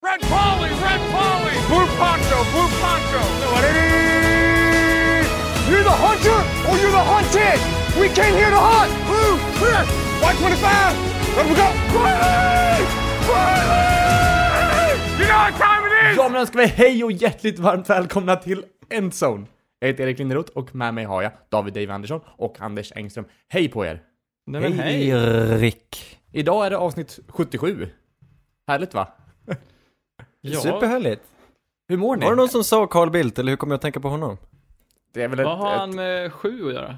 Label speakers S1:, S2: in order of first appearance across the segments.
S1: Red Polly, Red Polly, Blue Poncho, Blue Poncho.
S2: You're the hunter or you're the hunted! We came here to hunt! Blue, clear! White 25! Let we go!
S1: Riley! Riley! You know what time it is?
S3: Ja, men önskar vi hej och hjärtligt varmt välkomna till Endzone. Jag heter Erik Linderoth och med mig har jag David Dave Andersson och Anders Engström. Hej på er!
S4: Nej
S5: hej! Erik!
S3: Idag är det avsnitt 77. Härligt va?
S4: Ja,
S5: Superhärligt!
S3: Hur mår ni?
S5: Var det någon som sa Carl Bildt, eller hur kommer jag att tänka på honom?
S3: Det är väl ett,
S4: vad har han
S3: ett...
S4: med sju att göra?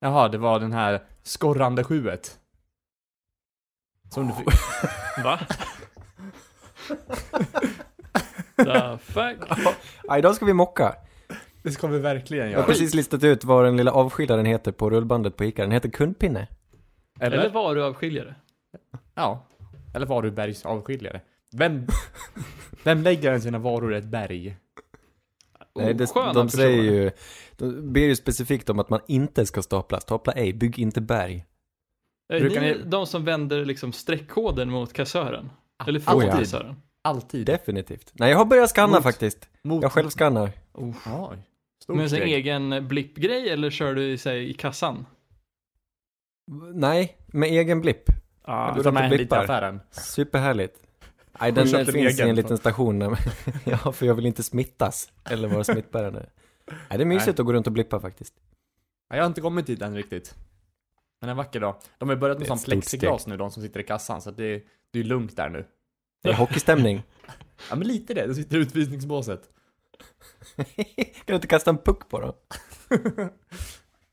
S3: Jaha, det var den här skorrande sjuet. Som du fick...
S4: Va? The fuck?
S5: Ja, idag ska vi mocka.
S3: Det ska vi verkligen
S5: Jag har
S3: göra.
S5: precis listat ut vad den lilla avskiljaren heter på rullbandet på Ica. Den heter kundpinne.
S3: Eller?
S4: Eller varuavskiljare?
S3: Ja. Eller varubergsavskiljare. Vem... Vem lägger än sina varor i ett berg?
S5: Nej, det,
S4: Osköna
S5: de säger
S4: personer.
S5: ju, de ber ju specifikt om att man inte ska stapla. Stapla ej, bygg inte berg.
S4: Är
S3: Brukar
S4: ni
S3: ni-
S4: de som vänder liksom streckkoden mot kassören? Eller
S3: Alltid.
S4: för kassören?
S3: Alltid.
S5: Definitivt. Nej, jag har börjat scanna
S3: Mot-
S5: faktiskt.
S3: Mot...
S5: Jag själv scannar.
S3: Stort
S4: Med en
S3: steg.
S4: egen blippgrej eller kör du i sig i kassan?
S5: Nej, med egen blipp.
S4: Ah,
S3: Du tar med en lite i
S5: blippar.
S3: affären.
S5: Superhärligt. Nej, den finns i
S3: egen?
S5: en liten station. ja, för jag vill inte smittas. Eller vara smittbärande. Nej, det är mysigt att gå runt och blippa faktiskt.
S3: Nej, jag har inte kommit dit än riktigt. Men en vacker dag. De har börjat med
S5: stort
S3: plexiglas nu, de som sitter i kassan, så att det, det är lugnt där nu.
S5: Det är hockeystämning.
S3: Ja, men lite det. De sitter i utvisningsbåset.
S5: kan du inte kasta en puck på dem?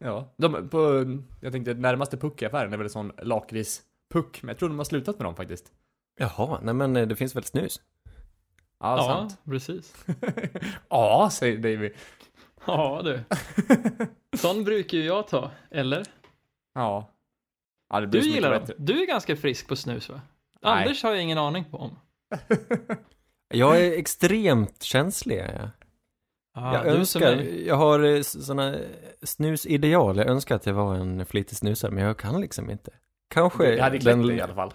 S3: Ja. De, på, jag tänkte, närmaste puck i affären är väl en sån lakritspuck, men jag tror de har slutat med dem faktiskt.
S5: Jaha, nej men eh, det finns väl snus?
S3: Ja,
S4: ja,
S3: sant.
S4: precis.
S3: ja, säger Davy.
S4: Ja du. Sån brukar ju jag ta, eller?
S3: Ja. Ja, det blir
S4: Du gillar dem. Du är ganska frisk på snus va?
S3: Nej.
S4: Anders har jag ingen aning på om.
S5: Jag är extremt känslig. är Jag,
S4: Ah,
S5: jag önskar,
S4: är-
S5: jag har eh, sådana snusideal. Jag önskar att jag var en flitig snusare, men jag kan liksom inte. Kanske
S3: Det hade dig i alla fall.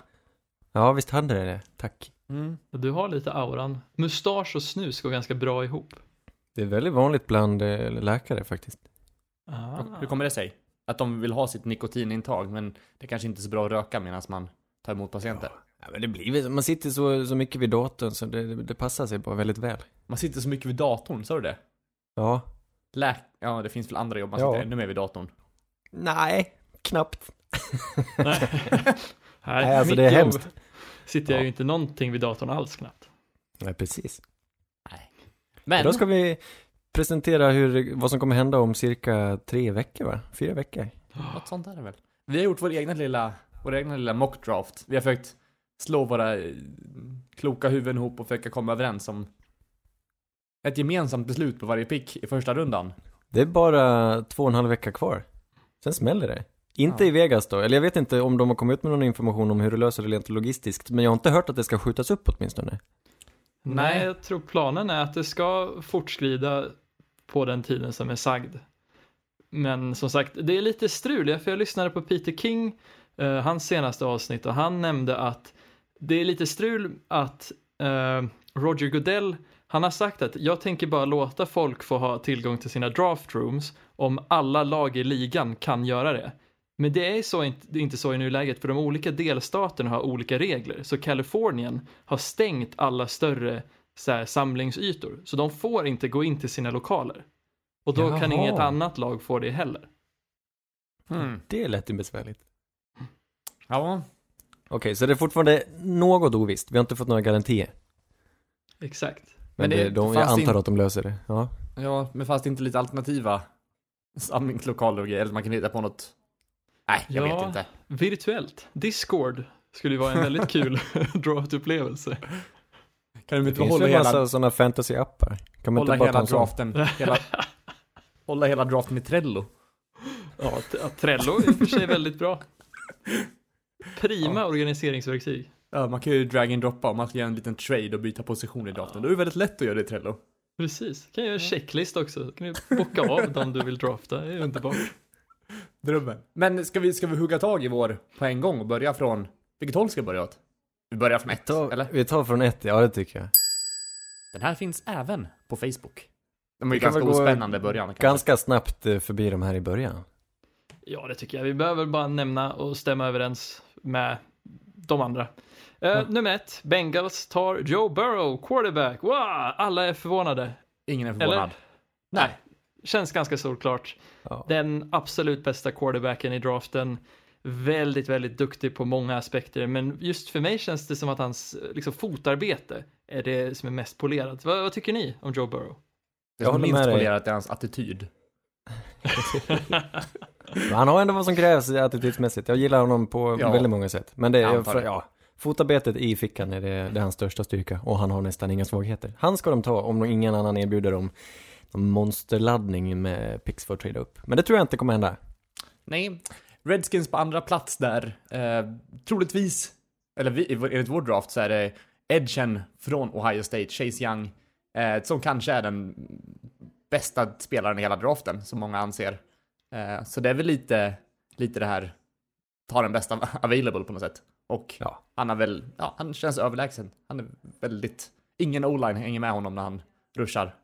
S5: Ja, visst hade det det. Tack.
S3: Mm.
S4: Du har lite auran. Mustasch och snus går ganska bra ihop.
S5: Det är väldigt vanligt bland eh, läkare faktiskt.
S4: Ah.
S3: Hur kommer det sig? Att de vill ha sitt nikotinintag, men det kanske inte är så bra att röka medan man tar emot patienter.
S5: Ja, men det blir man sitter så, så mycket vid datorn så det, det, det passar sig bara väldigt väl.
S3: Man sitter så mycket vid datorn, sa du det?
S5: Ja.
S3: Läk... Ja, det finns väl andra jobb man
S5: Ja.
S3: sitter ännu mer vid datorn.
S5: Nej, knappt.
S4: Nej,
S5: Nej, alltså det är hemskt.
S4: Sitter jag
S5: Ja.
S4: ju inte någonting vid datorn alls knappt.
S5: Nej, precis.
S3: Men,
S5: Då ska vi presentera hur, vad som kommer hända om cirka tre veckor va? Fyra veckor.
S3: något sånt är det väl. Vi har gjort vår egna lilla, vår egna lilla mockdraft. Vi har försökt slå våra eh, kloka huvuden ihop och försöka komma överens om ett gemensamt beslut på varje pick i första rundan.
S5: Det är bara två och en halv vecka kvar. Sen smäller det. Inte
S3: Ja.
S5: i Vegas då, eller jag vet inte om de har kommit ut med någon information om hur du löser det rent logistiskt, men jag har inte hört att det ska skjutas upp åtminstone.
S4: Nej,
S3: Nej.
S4: jag tror planen är att det ska fortskrida på den tiden som är sagd. Men som sagt, det är lite strul, för jag lyssnade på Peter King, eh, hans senaste avsnitt, och han nämnde att det är lite strul att eh, Roger Goodell, han har sagt att jag tänker bara låta folk få ha tillgång till sina draft rooms om alla lag i ligan kan göra det. Men det är, så, inte- det är inte så i nuläget för de olika delstaterna har olika regler. Så Kalifornien har stängt alla större så här, samlingsytor. Så de får inte gå in till sina lokaler. Och då kan
S5: Jaha.
S4: inget annat lag få det heller.
S3: Hmm.
S5: Det lät ju besvärligt.
S3: Ja,
S5: Okej, så det är fortfarande något ovisst. Vi har inte fått några garantier.
S4: Exakt.
S5: Men,
S3: Men det
S5: det, de, jag
S3: fanns
S5: antar
S3: in-
S5: att de löser det. Ja.
S3: ja, men fast inte lite alternativa samlingslokaler och grejer, eller man kan hitta på något. Nej, jag
S4: Ja.
S3: vet inte.
S4: Virtuellt. Discord skulle ju vara en väldigt kul draft-upplevelse.
S3: Kan de
S5: Det
S3: inte
S5: finns
S3: hålla
S5: ju en massa
S3: hela,
S5: sådana fantasy-appar. Kan man
S3: hålla
S5: inte bara ta
S3: hela draften, hela, hålla hela draften i Trello?
S4: Ja, ja, Trello är i och för sig väldigt bra. Prima organiseringsverktyg.
S3: Ja, man kan ju drag and droppa om man ska göra en liten trade och byta position i draften. Då är det väldigt lätt att göra det i Trello.
S4: Precis. Kan göra en checklist också. Kan du bocka av dem du vill drafta. Det är underbart.
S3: Drömmen. Men ska vi, ska vi hugga tag i vår på en gång och börja från, vilket håll ska vi börja åt? Vi börjar från ett,
S5: Ta,
S3: eller?
S5: Vi tar från ett, ja det tycker jag.
S3: Den här finns även på Facebook. Den var ju ganska ospännande i början. kanske.
S5: Ganska snabbt eh, förbi de här i början.
S4: Ja, det tycker jag. Vi behöver bara nämna och stämma överens med de andra. Eh, Nummer ett, Bengals tar Joe Burrow, quarterback. Wow, alla är förvånade.
S3: Ingen är förvånad.
S4: Eller? Nej, känns ganska solklart.
S5: Ja.
S4: Den absolut bästa quarterbacken i draften. Väldigt, väldigt duktig på många aspekter, men just för mig känns det som att hans liksom, fotarbete är det som är mest polerat. Vad, vad tycker ni om Joe Burrow?
S3: Det
S5: Jag
S3: som
S5: håller
S3: minst
S5: med dig.
S3: polerat är hans attityd.
S5: Men han har ändå vad som krävs attitydsmässigt. Jag gillar honom på
S3: Ja.
S5: väldigt många sätt. Men det är, ja, fotarbetet i fickan är det, det är hans största styrka. Och han har nästan inga svagheter. Han ska de ta om ingen annan erbjuder dem monsterladdning med pix för att trada upp. Men det tror jag inte kommer hända.
S3: Nej, Redskins på andra plats där. Eh, troligtvis, eller vi, enligt vår draft så är det edgen från Ohio State, Chase Young, eh, som kanske är den bästa spelaren i hela draften, som många anser. Eh, så det är väl lite, lite det här, ta den bästa available på något sätt. Och
S5: Ja.
S3: han har väl, ja, han känns överlägsen. Han är väldigt, ingen o-line hänger med honom när han ruschar.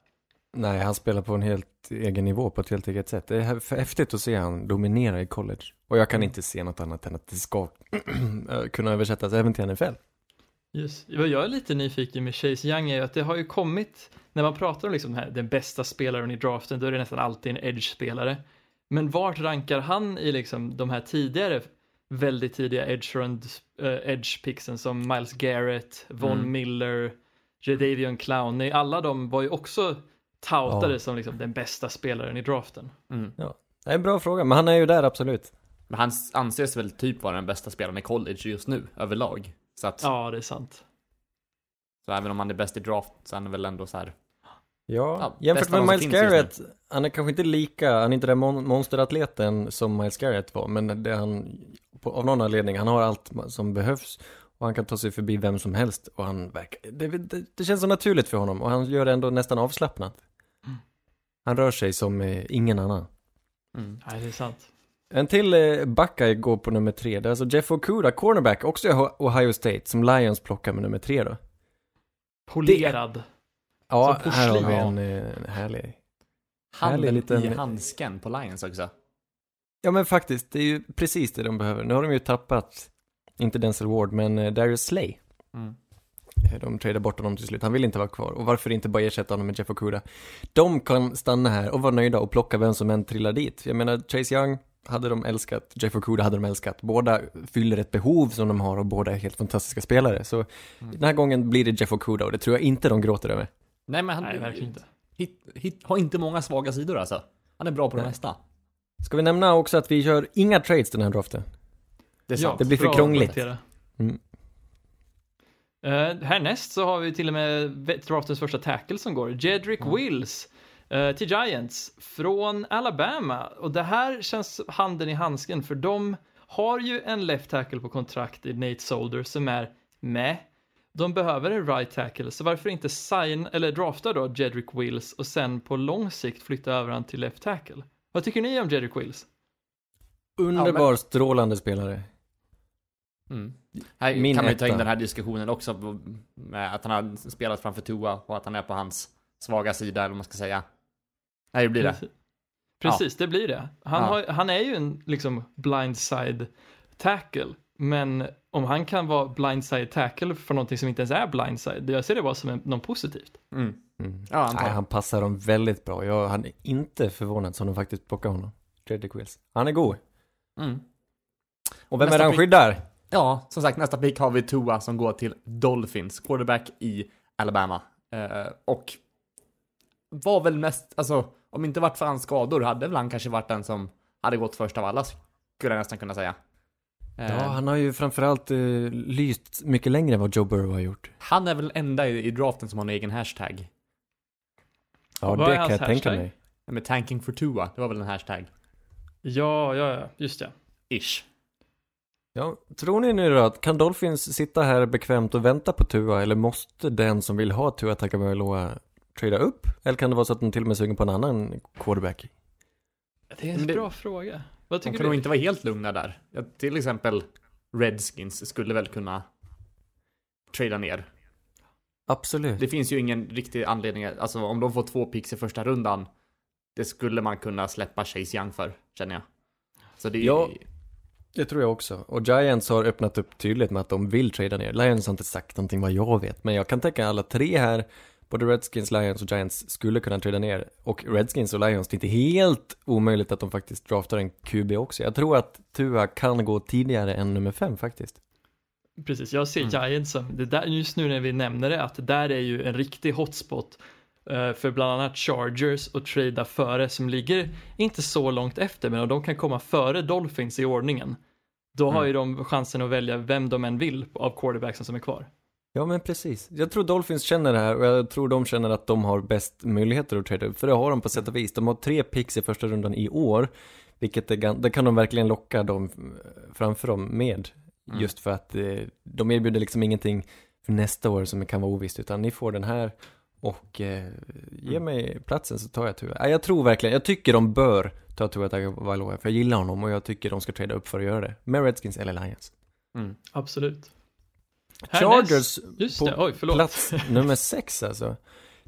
S5: Nej, han spelar på en helt egen nivå på ett helt eget sätt. Det är för häftigt att se han dominera i college. Och jag kan inte se något annat än att det ska kunna översättas även till NFL.
S4: Yes. Vad jag är lite nyfiken med Chase Young är att det har ju kommit, när man pratar om liksom här, den bästa spelaren i draften, då är det nästan alltid en edge-spelare. Men vart rankar han i liksom de här tidigare, väldigt tidiga edge rund, eh, edge som Miles Garrett, Von
S3: Mm.
S4: Miller, Jadavion Clowney, alla de var ju också toutade
S5: Ja.
S4: som liksom den bästa spelaren i draften.
S3: Mm.
S5: Det är en bra fråga, men han är ju där absolut.
S3: Men han anses väl typ vara den bästa spelaren i college just nu, överlag. Så att,
S4: Ja, det är sant.
S3: så även om han är bäst i draft så är han väl ändå så här.
S5: Ja,
S3: Ja,
S5: jämfört med
S3: man
S5: Miles Garrett, han är kanske inte lika, han är inte den mon- monsteratleten som Miles Garrett var, men det han, på, av någon anledning, han har allt som behövs och han kan ta sig förbi vem som helst och han verkar, det, det, det känns så naturligt för honom och han gör det ändå nästan avslappnat. Han rör sig som eh, ingen annan.
S3: Mm.
S4: Nej, det är sant.
S5: En till eh, Buckeye går på nummer tre, det är alltså Jeff Okuda, cornerback, också i Ohio- State, som Lions plockar med nummer tre då.
S4: Polerad.
S5: Ja,
S4: Som
S5: här har vi en eh, härlig
S3: Handen
S5: liten-
S3: i handsken på Lions också.
S5: Ja men faktiskt, det är ju precis det de behöver. Nu har de ju tappat, inte Denzel Ward, men eh, Darius Slay.
S3: Mm.
S5: Eh, De tradade bort honom till slut, han vill inte vara kvar. Och varför inte bara ersätta honom med Jeff Okuda? De kan stanna här och vara nöjda och plocka vem som än trillar dit. Jag menar, Chase Young hade de älskat, Jeff Okuda hade de älskat. Båda fyller ett behov som de har och båda är helt fantastiska spelare. Så den här gången blir det Jeff Okuda och det tror jag inte de gråter över.
S3: Nej men han
S4: Nej, verkligen inte.
S3: Hit, hit, har inte många svaga sidor alltså. Han är bra på det
S5: Nej.
S3: mesta.
S5: Ska vi nämna också att vi gör inga trades den här draften?
S3: Det är
S4: Ja,
S3: sant.
S5: Det blir för krångligt. Mm.
S4: Eh, härnäst så har vi till och med draftens första tackle som går, Jedrick Wills eh, till Giants från Alabama. Och det här känns handen i handsken för de har ju en left tackle på kontrakt i Nate Solder som är med. De behöver en right tackle, så varför inte sign, eller drafta då Jedrick Wills och sen på lång sikt flytta över han till left tackle? Vad tycker ni om Jedrick Wills?
S5: Underbar, strålande spelare.
S3: Mm. Här
S5: Min
S3: kan man ju ta in den här diskussionen också med att han har spelat framför Tua och att han är på hans svaga sida eller vad man ska säga. Nej, det blir det.
S4: Precis, Precis det blir det. Han,
S3: Ja.
S4: har, han är ju en liksom blindside tackle, men om han kan vara blindside tackle för någonting som inte ens är blindside, jag ser det bara som en, något positivt.
S3: Mm.
S5: Mm.
S3: Ja, antar
S5: Nej, han passar dem väldigt bra. Jag hade inte förvånad som de faktiskt plockar honom. Wills. Han är god.
S3: Mm.
S5: Och vem
S3: Nästa
S5: är det han
S3: pick-
S5: skyddar?
S3: Ja, som sagt, nästa pick har vi Tua som går till Dolphins, quarterback i Alabama. Eh, och var väl mest, alltså, om inte varit för hans skador hade väl han kanske varit den som hade gått först av alla, skulle jag nästan kunna säga. Eh,
S5: Ja, han har ju framförallt eh, lyst mycket längre än vad Joe Burrow har gjort.
S3: han är väl enda i, i draften som har en egen hashtag.
S5: Ja, det kan
S4: hans
S5: jag tänka
S4: hashtag?
S5: mig.
S3: Med tanking for Tua, det var väl en hashtag.
S4: Ja, ja, ja, just det.
S3: Ish.
S5: Ja, tror ni nu då att kan Dolphins sitta här bekvämt och vänta på Tua eller måste den som vill ha Tua Tagovailoa trada upp? Eller kan det vara så att de till och med suger på en annan quarterback?
S4: Det är en
S3: det-
S4: bra fråga. Vad
S3: De
S4: tycker
S3: kan nog
S4: du?
S3: inte vara helt lugna där. Ja, till exempel Redskins skulle väl kunna trada ner.
S5: Absolut.
S3: Det finns ju ingen riktig anledning, alltså om de får två picks i första rundan, det skulle man kunna släppa Chase Young för, känner jag. Så det är
S5: Ja. Det tror jag också. Och Giants har öppnat upp tydligt med att de vill trada ner. Lions har inte sagt någonting vad jag vet, men jag kan tänka alla tre här, både Redskins, Lions och Giants skulle kunna trada ner. Och Redskins och Lions, det är inte helt omöjligt att de faktiskt draftar en QB också. Jag tror att Tua kan gå tidigare än nummer fem faktiskt.
S4: Precis, jag ser
S3: Mm.
S4: Giants som, det där, just nu när vi nämner det, att det där är ju en riktig hotspot för bland annat Chargers och trada före som ligger inte så långt efter men om de kan komma före Dolphins i ordningen då har
S3: Mm.
S4: ju de chansen att välja vem de än vill av quarterbacksen som är kvar.
S5: Ja men precis. Jag tror Dolphins känner det här och jag tror de känner att de har bäst möjligheter att trada. För det har de på sätt och vis. De har tre picks i första rundan i år. Vilket är, det kan de verkligen locka dem eh, framför dem med.
S3: Mm.
S5: Just för att eh, de erbjuder liksom ingenting för nästa år som kan vara ovisst. Utan ni får den här och eh, ge
S3: Mm.
S5: mig platsen så tar jag Tua. Ja, jag tror verkligen, jag tycker de bör ta Tua Tagovailoa. För jag gillar honom och jag tycker de ska trada upp för att göra det. Med Redskins eller Lions.
S3: Mm.
S4: Absolut.
S5: Chargers
S4: Just
S5: på
S4: det, oj förlåt.
S5: plats nummer sex alltså.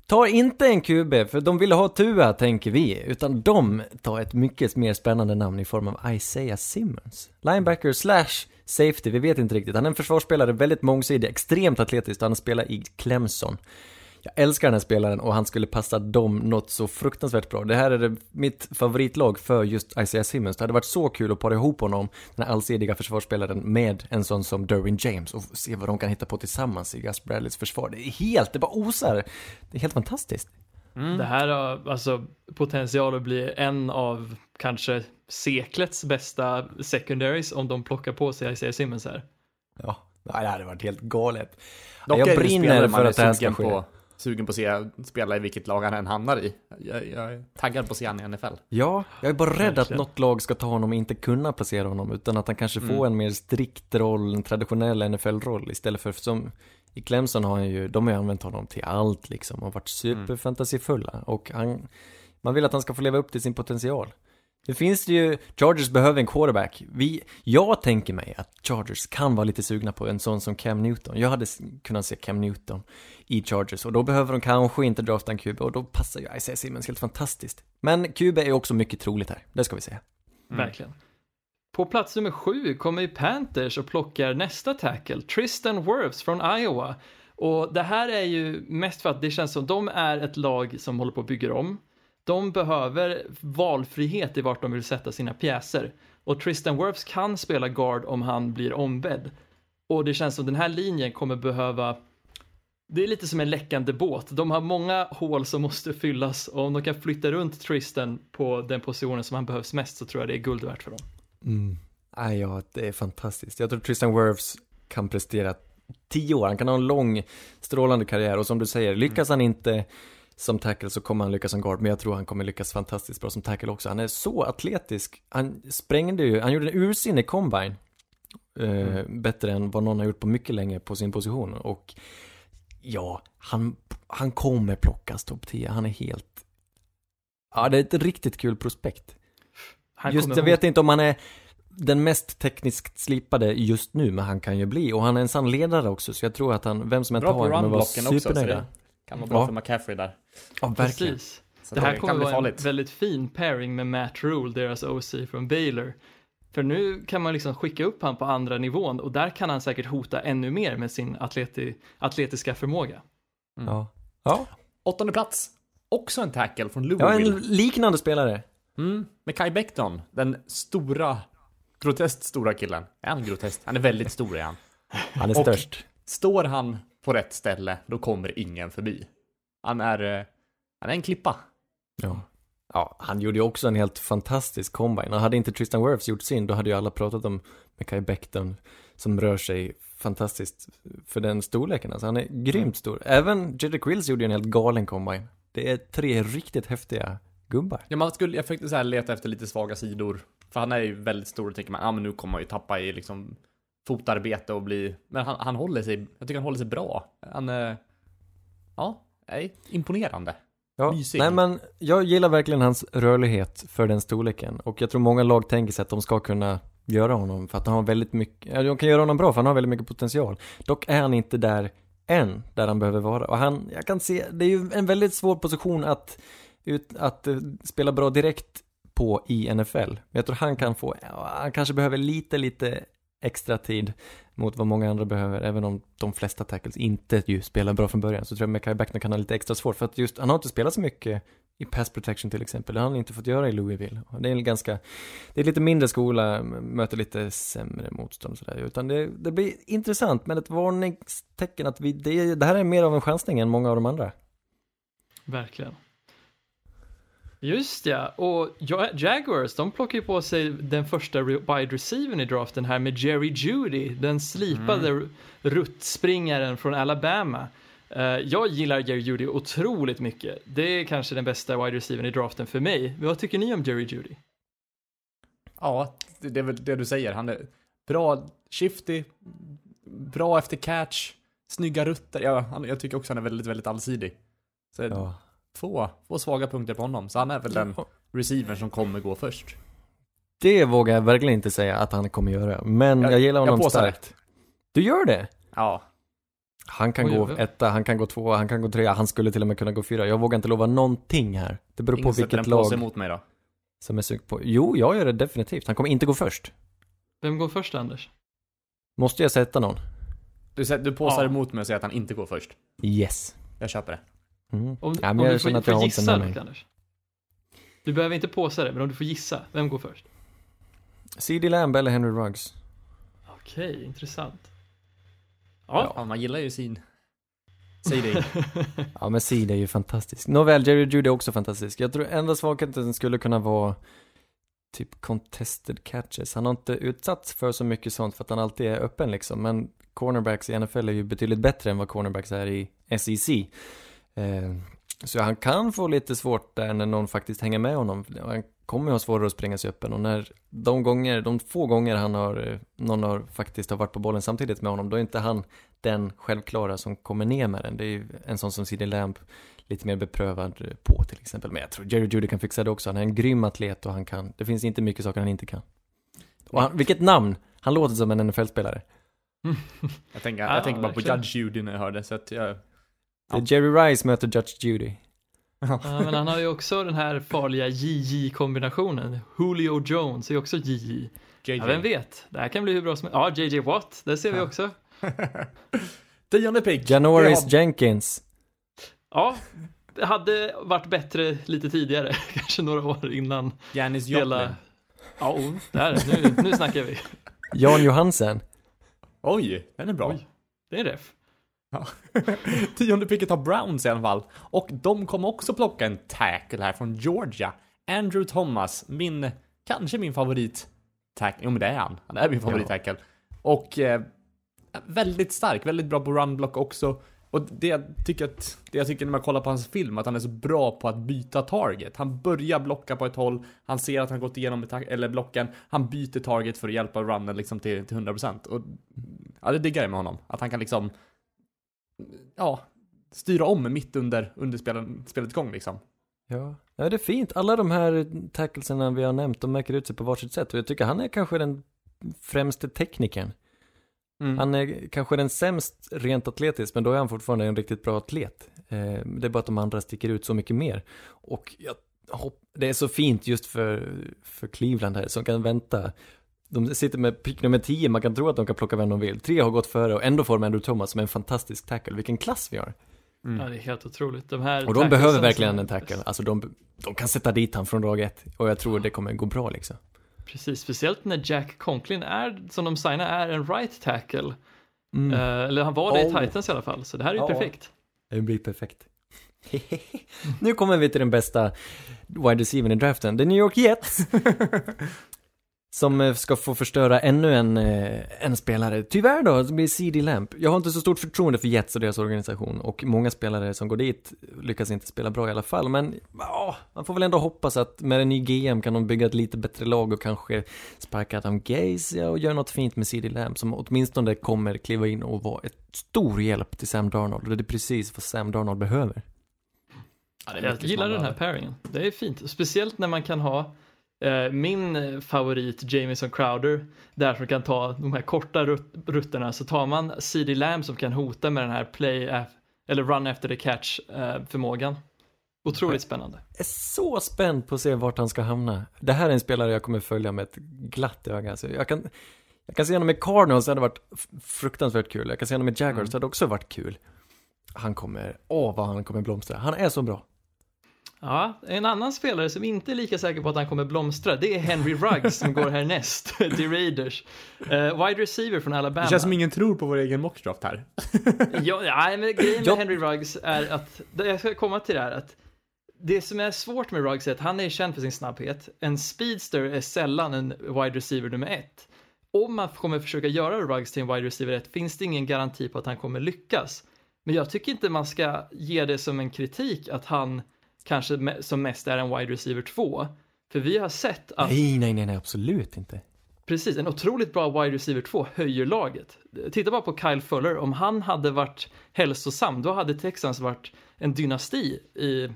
S5: Tar inte en QB, för de vill ha Tua tänker vi, utan de tar ett mycket mer spännande namn i form av Isaiah Simmons. Linebacker slash safety, vi vet inte riktigt. Han är en försvarsspelare, väldigt mångsidig, extremt atletisk, han spelar i Clemson. Jag älskar den här spelaren och han skulle passa dem något så fruktansvärt bra. Det här är det, mitt favoritlag för just Isaiah Simmons. Det hade varit så kul att para ihop honom, den här allsidiga försvarsspelaren, med en sån som Derwin James och se vad de kan hitta på tillsammans i Gus Bradleys försvar. Det är helt, det bara osar. Det är helt fantastiskt.
S3: Mm.
S4: Det här har alltså potential att bli en av kanske seklets bästa secondaries om de plockar på sig Isaiah Simmons här.
S5: Ja, det hade varit helt galet.
S3: Dock
S5: jag brinner för att det här ska ske.
S3: På, sugen på att se spela i vilket lag han än hamnar i. Jag, jag är taggad på att se han i NFL.
S5: Ja, jag är bara rädd att
S4: Verkligen.
S5: något lag ska ta honom och inte kunna placera honom, utan att han kanske får
S3: Mm.
S5: en mer strikt roll, en traditionell NFL-roll, istället för som i Clemson har han ju, de har ju använt honom till allt liksom, och varit superfantasifulla, och han, man vill att han ska få leva upp till sin potential. Det finns det ju, Chargers behöver en quarterback. Vi, jag tänker mig att Chargers kan vara lite sugna på en sån som Cam Newton. Jag hade kunnat se Cam Newton i Chargers och då behöver de kanske inte drafta en QB och då passar ju Isaiah Simmons helt fantastiskt. Men QB är också mycket troligt här, det ska vi säga.
S3: Mm.
S4: Verkligen. På plats nummer sju kommer ju Panthers och plockar nästa tackle, Tristan Wirfs från Iowa. Och det här är ju mest för att det känns som de är ett lag som håller på att bygga om. De behöver valfrihet i vart de vill sätta sina pjäser. Och Tristan Wirfs kan spela guard om han blir ombedd. Och det känns som den här linjen kommer behöva det är lite som en läckande båt. De har många hål som måste fyllas och om de kan flytta runt Tristan på den positionen som han behövs mest så tror jag det är guld värt för dem.
S5: Mm. Nej, ja, det är fantastiskt. Jag tror Tristan Wirfs kan prestera tio år, han kan ha en lång, strålande karriär och som du säger, lyckas han inte som tackle så kommer han lyckas som guard, men jag tror han kommer lyckas fantastiskt bra som tackle också. Han är så atletisk, han sprängde ju, han gjorde en ursinnig combine, eh, bättre än vad någon har gjort på mycket länge på sin position. Och ja, han, han kommer plockas topp 10, han är helt, ja det är ett riktigt kul prospekt.
S4: Han
S5: Just, jag vet inte om han är den mest tekniskt slipade just nu, men han kan ju bli. Och han är en sann ledare också, så jag tror att han, vem som än tar honom kommer vara
S3: det kan vara bra
S5: Ja.
S3: för McCaffrey där.
S5: Ja, verkligen.
S4: Precis.
S3: Så
S4: Det här
S3: kan
S4: kommer vara
S3: farligt.
S4: en väldigt fin pairing med Matt Rule, deras OC från Baylor. För nu kan man liksom skicka upp han på andra nivån och där kan han säkert hota ännu mer med sin atleti, atletiska förmåga.
S5: Ja. Ja.
S3: Åttonde plats. Också en tackle från
S5: ja, en
S3: Louisville.
S5: liknande spelare.
S3: Mm. Med Kai Becton. Den stora, groteskt stora killen. Är han groteskt? Han är väldigt stor är han.
S5: Han är
S3: Och-
S5: störst.
S3: Står han på rätt ställe, då kommer ingen förbi. Han är, eh, han är en klippa.
S5: Ja. Ja, han gjorde ju också en helt fantastisk combine. Och hade inte Tristan Wirfs gjort sin, då hade ju alla pratat om Mekhi Becton som rör sig fantastiskt för den storleken. Alltså han är grymt stor. Även Jedrick Wills gjorde ju en helt galen combine. Det är tre riktigt häftiga gubbar.
S3: Ja, man skulle, jag försökte så här leta efter lite svaga sidor. För han är ju väldigt stor och tänker man, ja ah, men nu kommer han ju tappa i liksom fotarbete och bli, men han, han håller sig, jag tycker han håller sig bra. Han, eh, ja, nej, imponerande.
S5: Ja,
S3: Mysig.
S5: nej men jag gillar verkligen hans rörlighet för den storleken och jag tror många lag tänker sig att de ska kunna göra honom för att han har väldigt mycket, de kan göra honom bra för han har väldigt mycket potential. Dock är han inte där än, där han behöver vara. Och han, jag kan se, det är ju en väldigt svår position att, ut, att eh, spela bra direkt på i NFL. Men jag tror han kan få, han kanske behöver lite, lite extra tid mot vad många andra behöver, även om de flesta tackles inte ju spelar bra från början, så tror jag Mekai Beckner kan ha lite extra svårt, för att just, han har inte spelat så mycket i pass protection till exempel, det har han inte fått göra i Louisville. Det är en ganska, det är lite mindre skola, möter lite sämre motstånd sådär, utan det, det blir intressant, men ett varningstecken att vi, det, det här är mer av en chansning än många av de andra.
S4: Verkligen. Just ja, och Ja- Jaguars, de plockar ju på sig den första wide receivern i draften här med Jerry Judy, den slipade mm. ruttspringaren från Alabama. Eh, jag gillar Jerry Judy otroligt mycket. Det är kanske den bästa wide receivern i draften för mig. Men vad tycker ni om Jerry Judy?
S3: Ja, det är väl det du säger. Han är bra shifty, bra efter catch, snygga rutter. Ja, jag tycker också han är väldigt, väldigt allsidig. Så
S5: Ja.
S3: Två, två svaga punkter på honom. Så han är väl den receivern som kommer gå först.
S5: Det vågar jag verkligen inte säga att han kommer göra, men jag,
S3: Jag-
S5: gillar
S3: jag
S5: honom
S3: påstår
S5: starkt. Du gör det?
S3: Ja,
S5: Han kan
S4: Oj,
S5: gå etta, han kan gå tvåa, han kan gå trea, han skulle till och med kunna gå fyra. Jag vågar inte lova någonting här. Det beror på
S3: ingen sätter
S5: vilket
S3: en påse
S5: lag
S3: emot mig då.
S5: som är sugen på. Jo, jag gör det definitivt. Han kommer inte gå först.
S4: Vem går först Anders?
S5: Måste jag sätta någon?
S3: Du, du påsar
S4: Ja.
S3: emot mig och säger att han inte går först.
S5: Yes.
S3: Jag köper det.
S5: Mm.
S4: Om,
S5: Ja, men
S4: om
S5: jag
S4: du får,
S5: att jag
S4: får gissa dock. Anders. Du behöver inte påsa det, men om du får gissa, vem går först?
S5: CD Lamb eller Henry Ruggs?
S4: Okej, intressant. Ja,
S3: Ja, man gillar ju sin... Det.
S5: Ja, men CD är ju fantastisk. Nåväl, Jerry Judy är också fantastisk. Jag tror enda svagheten skulle kunna vara typ contested catches. Han har inte utsatts för så mycket sånt för att han alltid är öppen liksom. Men cornerbacks i NFL är ju betydligt bättre än vad cornerbacks är i SEC. Eh, så han kan få lite svårt där när någon faktiskt hänger med honom. Han kommer ju ha svårare att springa sig öppen och när de gånger, de få gånger han har, eh, någon har faktiskt har varit på bollen samtidigt med honom, då är inte han den självklara som kommer ner med den. Det är ju en sån som CD Lamb lite mer beprövad eh, på till exempel. Men jag tror Jerry Judy kan fixa det också. Han är en grym atlet och han kan, det finns inte mycket saker han inte kan. Och han, vilket namn! Han låter som en NFL-spelare.
S3: Jag tänker,
S4: Ja,
S3: jag tänker bara på. Judge Judy när jag hörde, så att jag...
S5: Är Jerry Rice möter Judge Judy.
S4: Ja, men han har ju också den här farliga JJ-kombinationen. Julio Jones är också JJ.
S3: JJ.
S4: Ja, vem vet? Det här kan bli hur bra som Ja, JJ Watt, det ser vi
S3: Ja.
S4: också.
S3: Tionde pick.
S5: Janoris
S3: har-
S5: Jenkins.
S4: Ja, det hade varit bättre lite tidigare, kanske några år innan
S3: Janis
S4: hela...
S3: Joplin.
S4: Ja, oh, där, nu, nu snackar vi.
S5: Jan Johansen.
S3: Oj, den är bra.
S4: Oj. Det är en ref.
S3: Tionde picket har Browns i alla fall. Och de kommer också plocka en tackle här från Georgia. Andrew Thomas, min, kanske min favorit tackle. Jo men det är han. Han är min favorit tackle. Och eh, väldigt stark, väldigt bra på runblock också. Och det jag tycker att, det jag tycker när man kollar på hans film, att han är så bra på att byta target. Han börjar blocka på ett håll, han ser att han gått igenom eller blocken, han byter target för att hjälpa runnen liksom till, till 100%. Och ja, det diggar jag med honom. Att han kan liksom ja, styra om mitt under, under spelen, spelets gång liksom.
S5: Ja. ja, det är fint. Alla de här tacklesarna vi har nämnt, de märker ut sig på varsitt sätt. Och jag tycker han är kanske den främste teknikern.
S3: Mm.
S5: Han är kanske den sämst rent atletiskt, men då är han fortfarande en riktigt bra atlet. Eh, det är bara att de andra sticker ut så mycket mer. Och jag det är så fint just för, för Cleveland här, som kan vänta. De sitter med pick nummer 10, man kan tro att de kan plocka vem de vill. Tre har gått före och ändå får de Andrew Thomas som är en fantastisk tackle. Vilken klass vi har.
S3: Mm.
S4: Ja, det är helt otroligt. De här
S5: Och de behöver verkligen en tackle. Alltså de, de kan sätta dit han från dag ett. Och jag tror det kommer gå bra liksom.
S4: Precis, speciellt när Jack Conklin är, som de signar, är en right tackle.
S5: Mm.
S4: Eh, eller han var det i
S3: Oh.
S4: Titans i alla fall, så det här är ju
S3: Ja.
S4: perfekt.
S5: Det blir perfekt. nu kommer vi till den bästa wide receivern i draften. The New York Jets. som eh, ska få förstöra ännu en, eh, en spelare. Tyvärr då, det blir CD Lamp. Jag har inte så stort förtroende för Jets och deras organisation. Och många spelare som går dit lyckas inte spela bra i alla fall. Men ja, man får väl ändå hoppas att med en ny GM kan de bygga ett lite bättre lag och kanske sparka Adam Gaze ja, och göra något fint med CD Lamp som åtminstone kommer kliva in och vara ett stor hjälp till Sam Darnold. Och det är precis vad Sam Darnold behöver.
S3: Ja, det är
S4: Jag gillar den här pairingen. Det är fint, speciellt när man kan ha Min eh, favorit Jamison Crowder, där som kan ta de här korta rut- rutterna, så tar man CD Lamb som kan hota med den här play eller run after the catch eh, förmågan. Otroligt spännande.
S5: är så spänd på att se vart han ska hamna. Det här är en spelare jag kommer följa med ett glatt öga. Alltså, jag, kan, jag kan se honom i Cardinals, det hade varit fruktansvärt kul. Jag kan se honom i Jaguars, det hade också varit kul. Han kommer, åh vad han kommer blomstra. Han är så bra.
S4: Ja, en annan spelare som inte är lika säker på att han kommer blomstra, det är Henry Ruggs som går härnäst till Raiders. Eh, wide receiver från Alabama.
S3: Det känns som ingen tror på vår egen mockdraft här.
S4: Ja, ja, men grejen med Henry Ruggs är att, jag ska komma till det här, att det som är svårt med Ruggs är att han är känd för sin snabbhet. En speedster är sällan en wide receiver nummer ett. Om man kommer försöka göra Ruggs till en wide receiver ett finns det ingen garanti på att han kommer lyckas. Men jag tycker inte man ska ge det som en kritik att han kanske som mest är en wide receiver 2. För vi har sett att
S5: Nej, nej, nej, nej, absolut inte.
S4: Precis, en otroligt bra wide receiver 2 höjer laget. Titta bara på Kyle Fuller, om han hade varit hälsosam, då hade Texans varit en dynasti i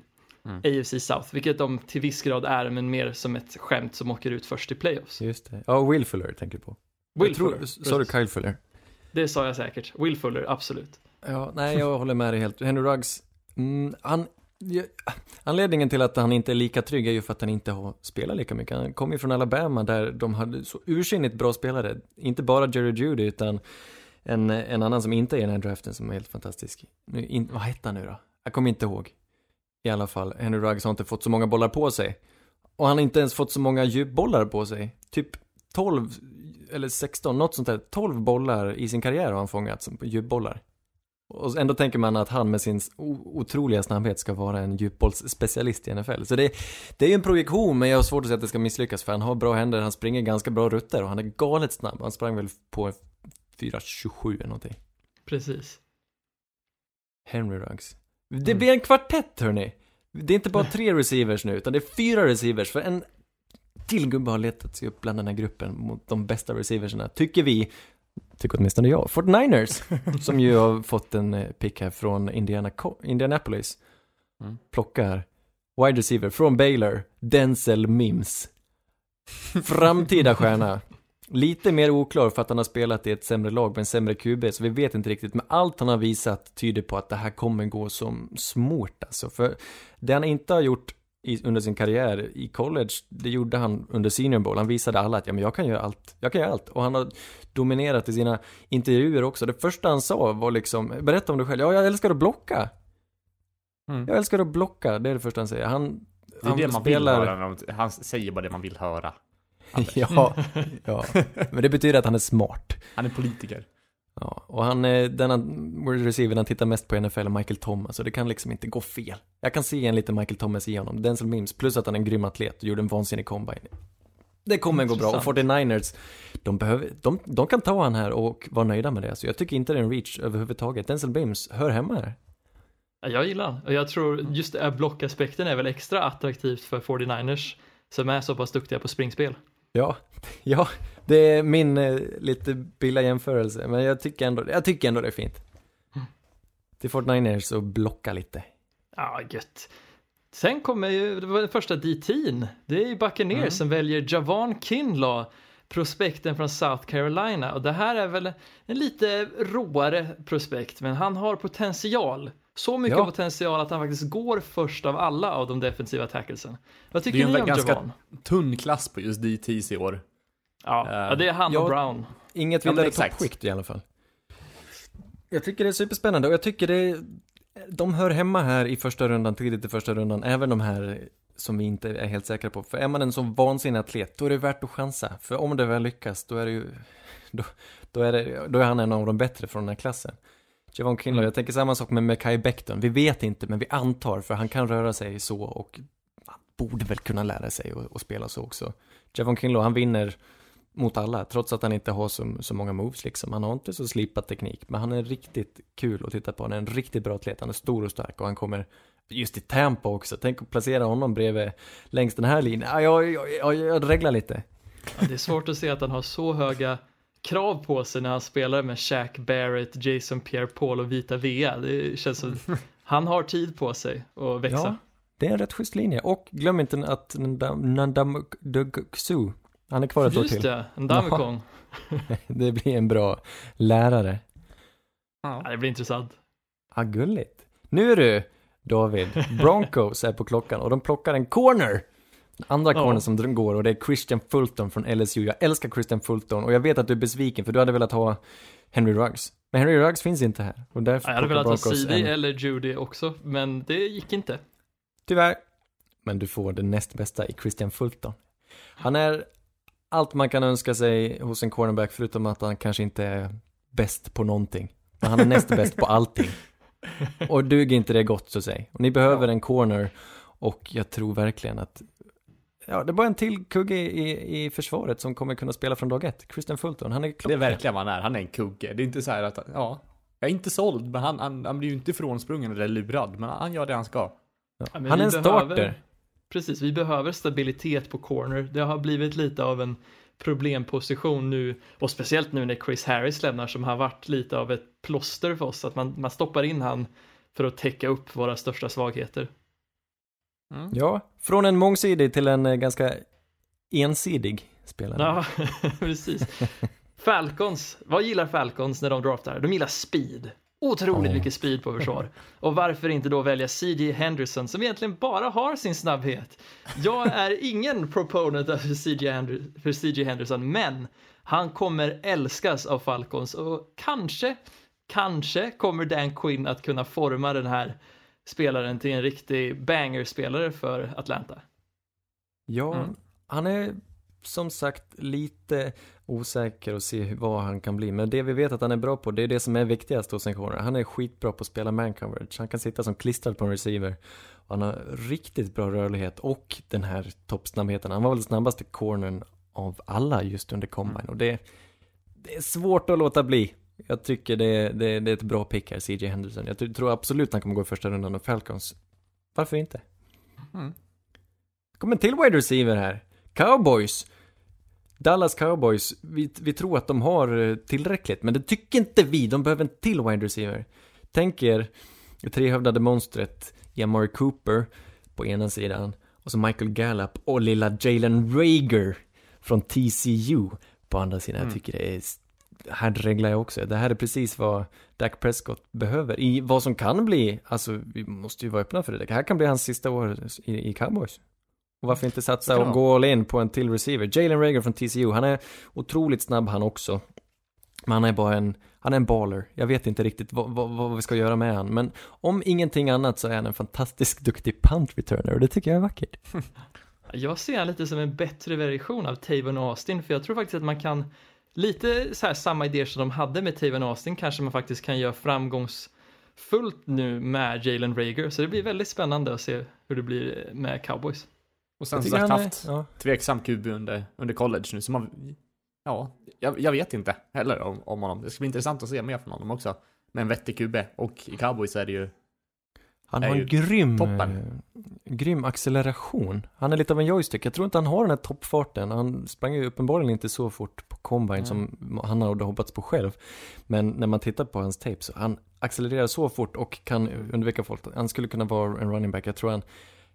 S4: AFC South, vilket de till viss grad är, men mer som ett skämt som åker ut först i playoffs.
S5: Just det. Ja, Will Fuller tänker du på.
S4: Will
S5: tror,
S4: Fuller,
S5: Sa du. Kyle Fuller?
S4: Det sa jag säkert. Will Fuller, absolut.
S5: Ja, nej, jag håller med dig helt. Henry Ruggs, mm, han, ja, anledningen till att han inte är lika trygg är ju för att han inte har spelat lika mycket. Han kommer ju från Alabama där de hade så ursinnigt bra spelare. Inte bara Jerry Judy utan en, en annan som inte är i den här draften som är helt fantastisk. Nu, in, vad hette han nu då? Jag kommer inte ihåg. I alla fall, Henry Ruggs har inte fått så många bollar på sig. Och han har inte ens fått så många djupbollar på sig. Typ 12 eller 16, något sånt där. 12 bollar i sin karriär har han fångat som djupbollar. Och ändå tänker man att han med sin otroliga snabbhet ska vara en djupbollsspecialist i NFL. Så det, det är ju en projektion, men jag har svårt att säga att det ska misslyckas för han har bra händer, han springer ganska bra rutter och han är galet snabb. Han sprang väl på 4.27 eller någonting.
S4: Precis.
S5: Henry Ruggs. Det blir en kvartett hörni. Det är inte bara tre receivers nu, utan det är fyra receivers. För en till gubbe har letat sig upp bland den här gruppen mot de bästa receiverserna, tycker vi. Tycker åtminstone jag. 49ers, som ju har fått en eh, pick här från Indiana, Indianapolis.
S3: Mm.
S5: Plockar wide receiver från Baylor, Denzel Mims. Framtida stjärna. Lite mer oklar för att han har spelat i ett sämre lag med en sämre QB, så vi vet inte riktigt. Men allt han har visat tyder på att det här kommer gå som smort alltså. För det han inte har gjort i, under sin karriär i college, det gjorde han under senior bowl. Han visade alla att ja, men jag kan göra allt. Jag kan göra allt. Och han har dominerat i sina intervjuer också. Det första han sa var liksom, berätta om dig själv. Ja, jag älskar att blocka.
S3: Mm.
S5: Jag älskar att blocka, det är det första han säger. Han,
S3: Det är
S5: han
S3: det man vill höra. Han säger bara det man vill höra.
S5: ja, ja. Men det betyder att han är smart.
S3: Han är politiker.
S5: Ja, och han, är- den han, wide receiver han tittar mest på NFL är Michael Thomas, så det kan liksom inte gå fel. Jag kan se en liten Michael Thomas i honom, Denzel Mims, plus att han är en grym atlet och gjorde en vansinnig combine. Det kommer gå bra, och
S4: Intressant.
S5: 49ers, de behöver, de, de kan ta han här och vara nöjda med det, så jag tycker inte det är en reach överhuvudtaget. Denzel Mims hör hemma här.
S4: Ja, Jag gillar och jag tror just blockaspekten är väl extra attraktivt för 49ers som är så pass duktiga på springspel.
S5: Ja, ja, det är min eh, lite billiga jämförelse, men jag tycker ändå, jag tycker ändå det är fint. Till 49ers och blocka lite.
S4: Ja, gött. Sen kommer ju, det var den första DT'n. Det är ju Buccaneers
S5: Mm.
S4: som väljer Javon Kinlaw, prospekten från South Carolina. Och det här är väl en lite råare prospekt, men han har potential. Så mycket
S5: Ja.
S4: potential att han faktiskt går först av alla av de defensiva tacklesen. Vad
S3: Det
S4: tycker
S3: är ju
S4: ni
S3: en
S4: om
S3: ganska
S4: Javon?
S3: tunn klass på just DTs i år.
S4: Ja,
S3: Eh,
S4: ja, det är han och
S5: ja.
S4: Brown.
S5: Inget
S3: Ja,
S5: vidare
S3: exakt.
S5: toppskikt i alla fall. Jag tycker det är superspännande och jag tycker det, de hör hemma här i första rundan, tidigt i första rundan, även de här som vi inte är helt säkra på. För är man en så vansinnig atlet, då är det värt att chansa. För om det väl lyckas, då är det ju, då, då, är, det, då är han en av de bättre från den här klassen. Javon Kinlaw, jag tänker samma sak med Mekai Becton. Vi vet inte, men vi antar, för han kan röra sig så och han borde väl kunna lära sig och, och spela så också. Javon Kinlaw, han vinner mot alla, trots att han inte har så, så många moves liksom. Han har inte så slipad teknik, men han är riktigt kul att titta på. Han är en riktigt bra atlet, han är stor och stark och han kommer just i Tampa också. Tänk att placera honom bredvid längs den här linjen. Jag, jag, jag, jag reglar lite.
S4: Ja, det är svårt att se att han har så höga krav på sig när han spelar med Shaq Barrett, Jason Pierre-Paul och Vita Vea. Det känns som han har tid på sig att växa.
S5: Ja, Det är en rätt schysst linje. Och glöm inte att Nandam Dugsu, han är kvar ett år
S4: Just
S5: till.
S4: det, en Damekong.
S5: Det blir en bra lärare.
S4: Ja, det blir intressant.
S5: Ah, gulligt. Nu du, David, Broncos är på klockan och de plockar en corner. Andra
S4: Ja.
S5: corner som går och det är Christian Fulton från LSU. Jag älskar Christian Fulton och jag vet att du är besviken för du hade velat ha Henry Ruggs. Men Henry Ruggs finns inte här. Och därför
S4: Jag hade velat ha CD
S5: en-
S4: eller Judy också, men det gick inte.
S5: Tyvärr. Men du får det näst bästa i Christian Fulton. Han är allt man kan önska sig hos en cornerback förutom att han kanske inte är bäst på någonting. Men han är näst bäst på allting. Och duger inte det gott så säg. Och ni behöver en corner och jag tror verkligen att Ja, det är bara en till kugge i, i försvaret som kommer kunna spela från dag ett. Christian Fulton, han är
S3: Det är
S5: klockren.
S3: verkligen vad han är. Han är en kugge. Det är inte så här att, ja. Jag är inte såld, men han, han, han blir ju inte frånsprungen eller lurad. Men han gör det han ska.
S5: Ja. Han är
S4: vi
S5: en
S4: behöver-
S5: starter.
S4: Precis, vi behöver stabilitet på corner. Det har blivit lite av en problemposition nu och speciellt nu när Chris Harris lämnar som har varit lite av ett plåster för oss. Att man, man stoppar in han för att täcka upp våra största svagheter.
S5: Ja, från en mångsidig till en eh, ganska ensidig spelare.
S4: Ja, precis. Falcons, vad gillar Falcons när de draftar? De gillar speed. Otroligt
S5: Ja.
S4: mycket speed på försvar. Och varför inte då välja CJ Henderson som egentligen bara har sin snabbhet? Jag är ingen proponent för CJ, Hender- för CJ Henderson, men han kommer älskas av Falcons och kanske, kanske kommer Dan Quinn att kunna forma den här spelaren till en riktig banger-spelare för Atlanta.
S5: Ja,
S3: Mm.
S5: han är som sagt lite osäker och se vad han kan bli. Men det vi vet att han är bra på, det är det som är viktigast hos en corner. Han är skitbra på att spela man coverage. Han kan sitta som klistrad på en receiver. Och han har riktigt bra rörlighet och den här toppsnabbheten. Han var väl snabbaste cornern av alla just under combine. Och det, det är svårt att låta bli. Jag tycker det, det, det är ett bra pick här, CJ Henderson. Jag tror- absolut han kommer gå i första rundan och Falcons. Varför inte?
S3: Mm.
S5: kommer till wide receiver här. Cowboys. Dallas Cowboys, vi, vi tror att de har eh, tillräckligt, men det tycker inte vi. De behöver en till wide receiver. Tänk er det trehövdade monstret i Amari Cooper på ena sidan och så Michael Gallup och lilla Jalen Rager från TCU på andra sidan.
S3: Mm.
S5: Jag tycker det är, här reglar jag också. Det här är precis vad Dak Prescott behöver i vad som kan bli, alltså vi måste ju vara öppna för det. Det här kan bli hans sista år i, i Cowboys. Och varför inte satsa och gå all in på en till receiver? Jalen Rager från TCU, han är otroligt snabb han också. Men han är bara en, han är en baller. Jag vet inte riktigt vad, vad, vad vi ska göra med han. Men om ingenting annat så är han en fantastiskt duktig punt returner och det tycker jag är vackert.
S4: Jag ser han lite som en bättre version av Tavon Austin, för jag tror faktiskt att man kan lite så här samma idéer som de hade med Tavon Austin kanske man faktiskt kan göra framgångsfullt nu med Jalen Rager, så det blir väldigt spännande att se hur det blir med Cowboys.
S3: Och sen sagt
S5: han är-
S3: haft
S5: ja.
S3: tveksam QB under, under college nu, som har, ja, jag, jag vet inte heller om, om honom. Det ska bli intressant att se mer från honom också. Med en vettig QB, och i Cowboys är det ju,
S5: Han har en grym,
S3: toppen.
S5: eh, grym acceleration. Han är lite av en joystick. Jag tror inte han har den här toppfarten. Han sprang ju uppenbarligen inte så fort på combine
S3: Nej.
S5: som han hade hoppats på själv. Men när man tittar på hans tape så han accelererar så fort och kan undvika folk. Han skulle kunna vara en running back. Jag tror han,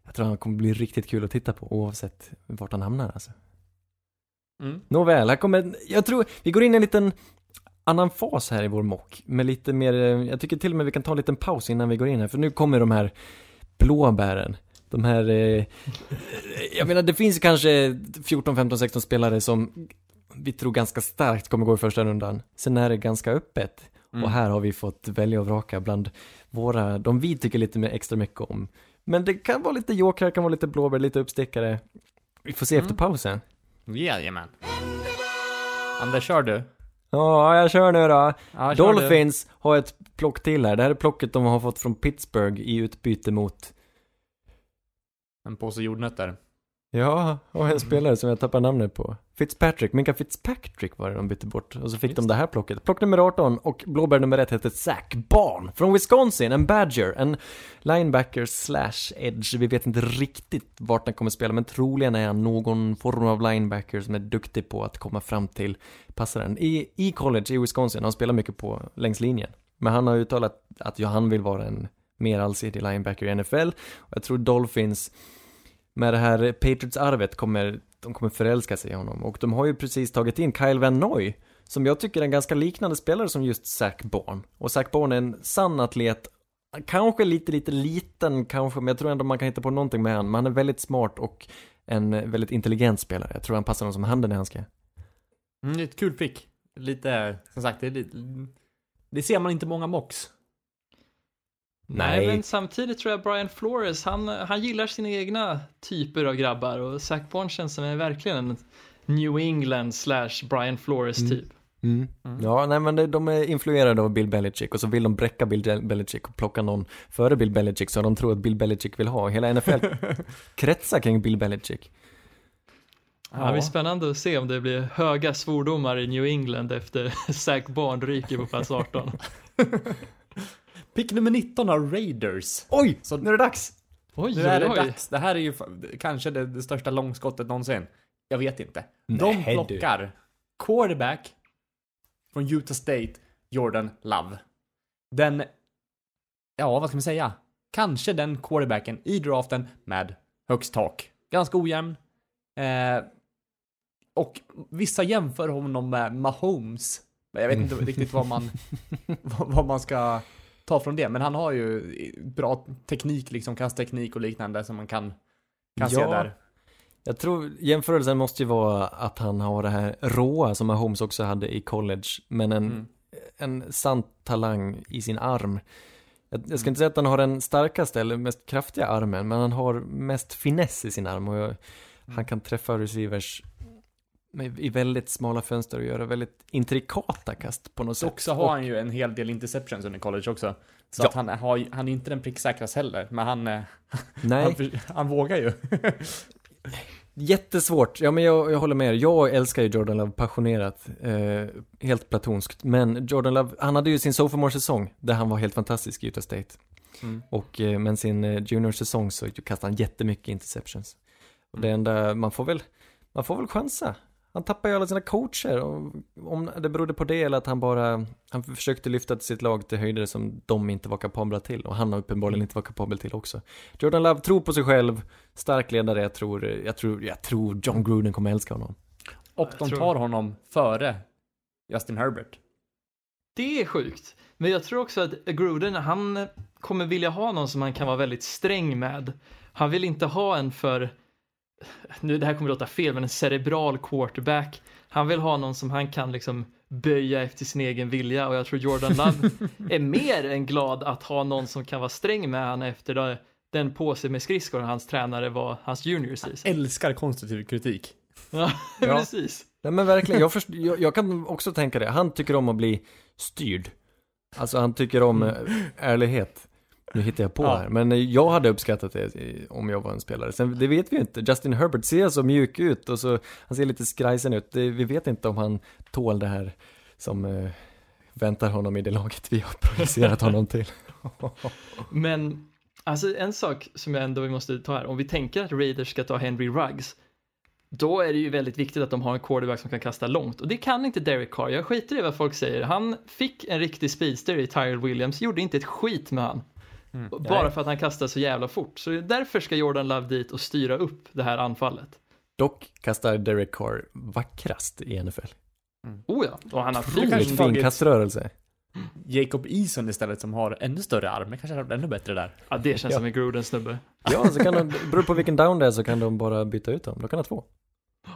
S5: jag tror han kommer bli riktigt kul att titta på oavsett vart han hamnar alltså.
S3: mm.
S5: Nåväl, här kommer, jag tror, vi går in i en liten annan fas här i vår mock. Med lite mer, eh, jag tycker till och med vi kan ta en liten paus innan vi går in här. För nu kommer de här blåbären. De här, eh, jag menar det finns kanske 14, 15, 16 spelare som vi tror ganska starkt kommer gå i första rundan. Sen är det ganska öppet.
S3: Mm.
S5: Och här har vi fått välja och vraka bland våra, de vi tycker lite mer extra mycket om. Men det kan vara lite jokrar, kan vara lite blåbär, lite uppstickare. Vi får se
S3: Mm.
S5: efter pausen.
S3: Jajamän. Anders, kör du?
S5: Ja, jag kör nu då.
S3: Ja, kör du.
S5: Dolphins har ett plock till här. Det här är plocket de har fått från Pittsburgh i utbyte mot,
S3: En påse jordnötter.
S5: Ja, och en spelare som jag tappar namnet på. Fitzpatrick, Minka Fitzpatrick var det de bytte bort. Och så fick
S3: Just
S5: de det här plocket. Plock nummer 18 och blåbär nummer 1 heter Zach Barn från Wisconsin, en Badger, en linebacker slash edge. Vi vet inte riktigt vart han kommer spela, men troligen är han någon form av linebacker som är duktig på att komma fram till passaren. I, i college i Wisconsin, han spelar mycket på längs linjen. Men han har uttalat att han vill vara en mer allsidig linebacker i NFL. Och jag tror Dolphins, med det här Patriots-arvet, kommer, de kommer förälska sig i honom. Och de har ju precis tagit in Kyle Van Noy, som jag tycker är en ganska liknande spelare som just Zach Bourne. Och Zach Bourne är en sann atlet, kanske lite, lite liten kanske, men jag tror ändå man kan hitta på någonting med honom. Men han är väldigt smart och en väldigt intelligent spelare. Jag tror han passar honom som handen i handske.
S3: Mm, det är ett kul pick. Lite, som sagt, det är lite, det ser man inte många mocks.
S4: Nej,
S5: Nej.
S4: men samtidigt tror jag Brian Flores, han, han gillar sina egna typer av grabbar och Zach Bourne känns som en, verkligen en New England slash Brian Flores
S5: Mm.
S4: typ.
S5: Mm. Ja, nej men de är influerade av Bill Belichick och så vill de bräcka Bill Belichick och plocka någon före Bill Belichick så de tror att Bill Belichick vill ha. Hela NFL kretsar kring Bill Belichick.
S4: Ja. Det blir spännande att se om det blir höga svordomar i New England efter Zach Bourne ryker på plats 18.
S3: Pick nummer 19 har Raiders.
S5: Oj,
S3: Så-
S5: nu är det dags!
S4: Oj,
S3: Nu är det
S4: oj,
S3: dags. Det här är ju kanske det, det största långskottet någonsin. Jag vet inte.
S5: Nej,
S3: De
S5: du.
S3: plockar quarterback från Utah State, Jordan Love. Den, ja vad ska man säga? Kanske den quarterbacken i draften med högst tak. Ganska ojämn. Eh, och vissa jämför honom med Mahomes. Men Jag vet inte riktigt vad man, vad, vad man ska ta från det. Men han har ju bra teknik, liksom kastteknik och liknande som man kan, kan se
S5: Ja.
S3: där.
S5: Jag tror jämförelsen måste ju vara att han har det här råa som Mahomes också hade i college, men en,
S3: Mm.
S5: en sann talang i sin arm. Jag, jag ska inte säga att han har den starkaste eller mest kraftiga armen, men han har mest finess i sin arm och jag, han kan träffa receivers med, i väldigt smala fönster och göra väldigt intrikata kast på något
S3: Så
S5: sätt.
S3: också har
S5: Och-
S3: han ju en hel del interceptions under college också. Så
S5: Ja.
S3: att han, har, han är inte den pricksäkrast heller, men han, eh, han, han vågar ju.
S5: Jättesvårt, ja men jag, jag håller med er. Jag älskar ju Jordan Love passionerat, eh, helt platonskt. Men Jordan Love, han hade ju sin sophomore-säsong där han var helt fantastisk i Utah State.
S3: Mm.
S5: Och eh, men sin eh, junior-säsong så kastade han jättemycket interceptions. Och det enda, man får väl, man får väl chansa. Han tappar ju alla sina coacher. Om det berodde på det eller att han bara, han försökte lyfta sitt lag till höjder som de inte var kapabla till. Och han har uppenbarligen inte varit kapabel till också. Jordan Love tror på sig själv, stark ledare, jag tror, jag tror, jag tror John Gruden kommer älska honom.
S3: Och de tar honom före Justin Herbert.
S4: Det är sjukt. Men jag tror också att Gruden, han kommer vilja ha någon som han kan vara väldigt sträng med. Han vill inte ha en för, nu det här kommer låta fel, men en cerebral quarterback. Han vill ha någon som han kan liksom böja efter sin egen vilja och jag tror Jordan Love är mer än glad att ha någon som kan vara sträng med han efter det, den påse med skridskor hans tränare var hans junior season.
S3: Älskar konstruktiv kritik.
S4: Ja, precis.
S5: Nej men verkligen, jag, först, jag, jag kan också tänka det. Han tycker om att bli styrd. Alltså han tycker om eh, ärlighet. Nu hittar jag på
S3: Ja.
S5: här, men eh, jag hade uppskattat det om jag var en spelare. Sen, det vet vi ju inte. Justin Herbert ser så mjuk ut och så, han ser lite skrajsen ut. Det, vi vet inte om han tål det här som eh, väntar honom i det laget vi har projicerat honom till.
S4: Men alltså en sak som jag ändå måste ta här, om vi tänker att Raiders ska ta Henry Ruggs, då är det ju väldigt viktigt att de har en quarterback som kan kasta långt och det kan inte Derek Carr. Jag skiter i vad folk säger. Han fick en riktig speedster i Tyrell Williams, gjorde inte ett skit med han. Bara
S5: Nej.
S4: för att han kastar så jävla fort. Så därför ska Jordan Love dit och styra upp det här anfallet.
S5: Dock kastar Derek Carr vackrast i NFL.
S4: Oh ja, och han har fin.
S5: Kaströrelse.
S3: Jacob Eason istället som har ännu större arm. Det kanske är ännu bättre där.
S4: Ja, det känns
S5: Ja.
S4: som en Gruden-snubbe.
S5: Ja, så kan de, beror på vilken down det är så kan de bara byta ut dem. Då kan de ha två.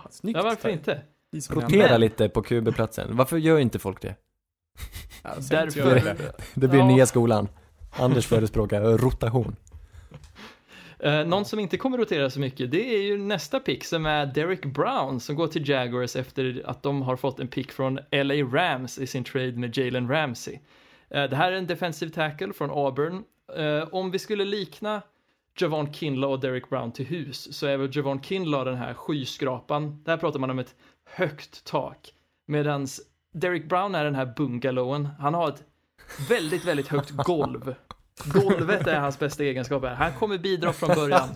S3: Snyggt.
S4: Ja, varför inte?
S5: Rotera
S4: Men-
S5: lite på QB-platsen. Varför gör inte folk det?
S3: Ja, så jag
S4: Därför-
S3: det.
S5: Det blir
S4: Ja.
S5: nya skolan. Anders förespråkar rotation.
S4: Uh, någon som inte kommer rotera så mycket, det är ju nästa pick som är Derek Brown som går till Jaguars efter att de har fått en pick från LA Rams i sin trade med Jalen Ramsey. Uh, det här är en defensive tackle från Auburn. Uh, om vi skulle likna Javon Kinlaw och Derek Brown till hus så är väl Javon Kinlaw den här skyskrapan. Där pratar man om ett högt tak. Medan Derek Brown är den här bungalowen. Han har ett väldigt, väldigt högt golv. Golvet är hans bästa egenskap här. Han kommer bidra från början.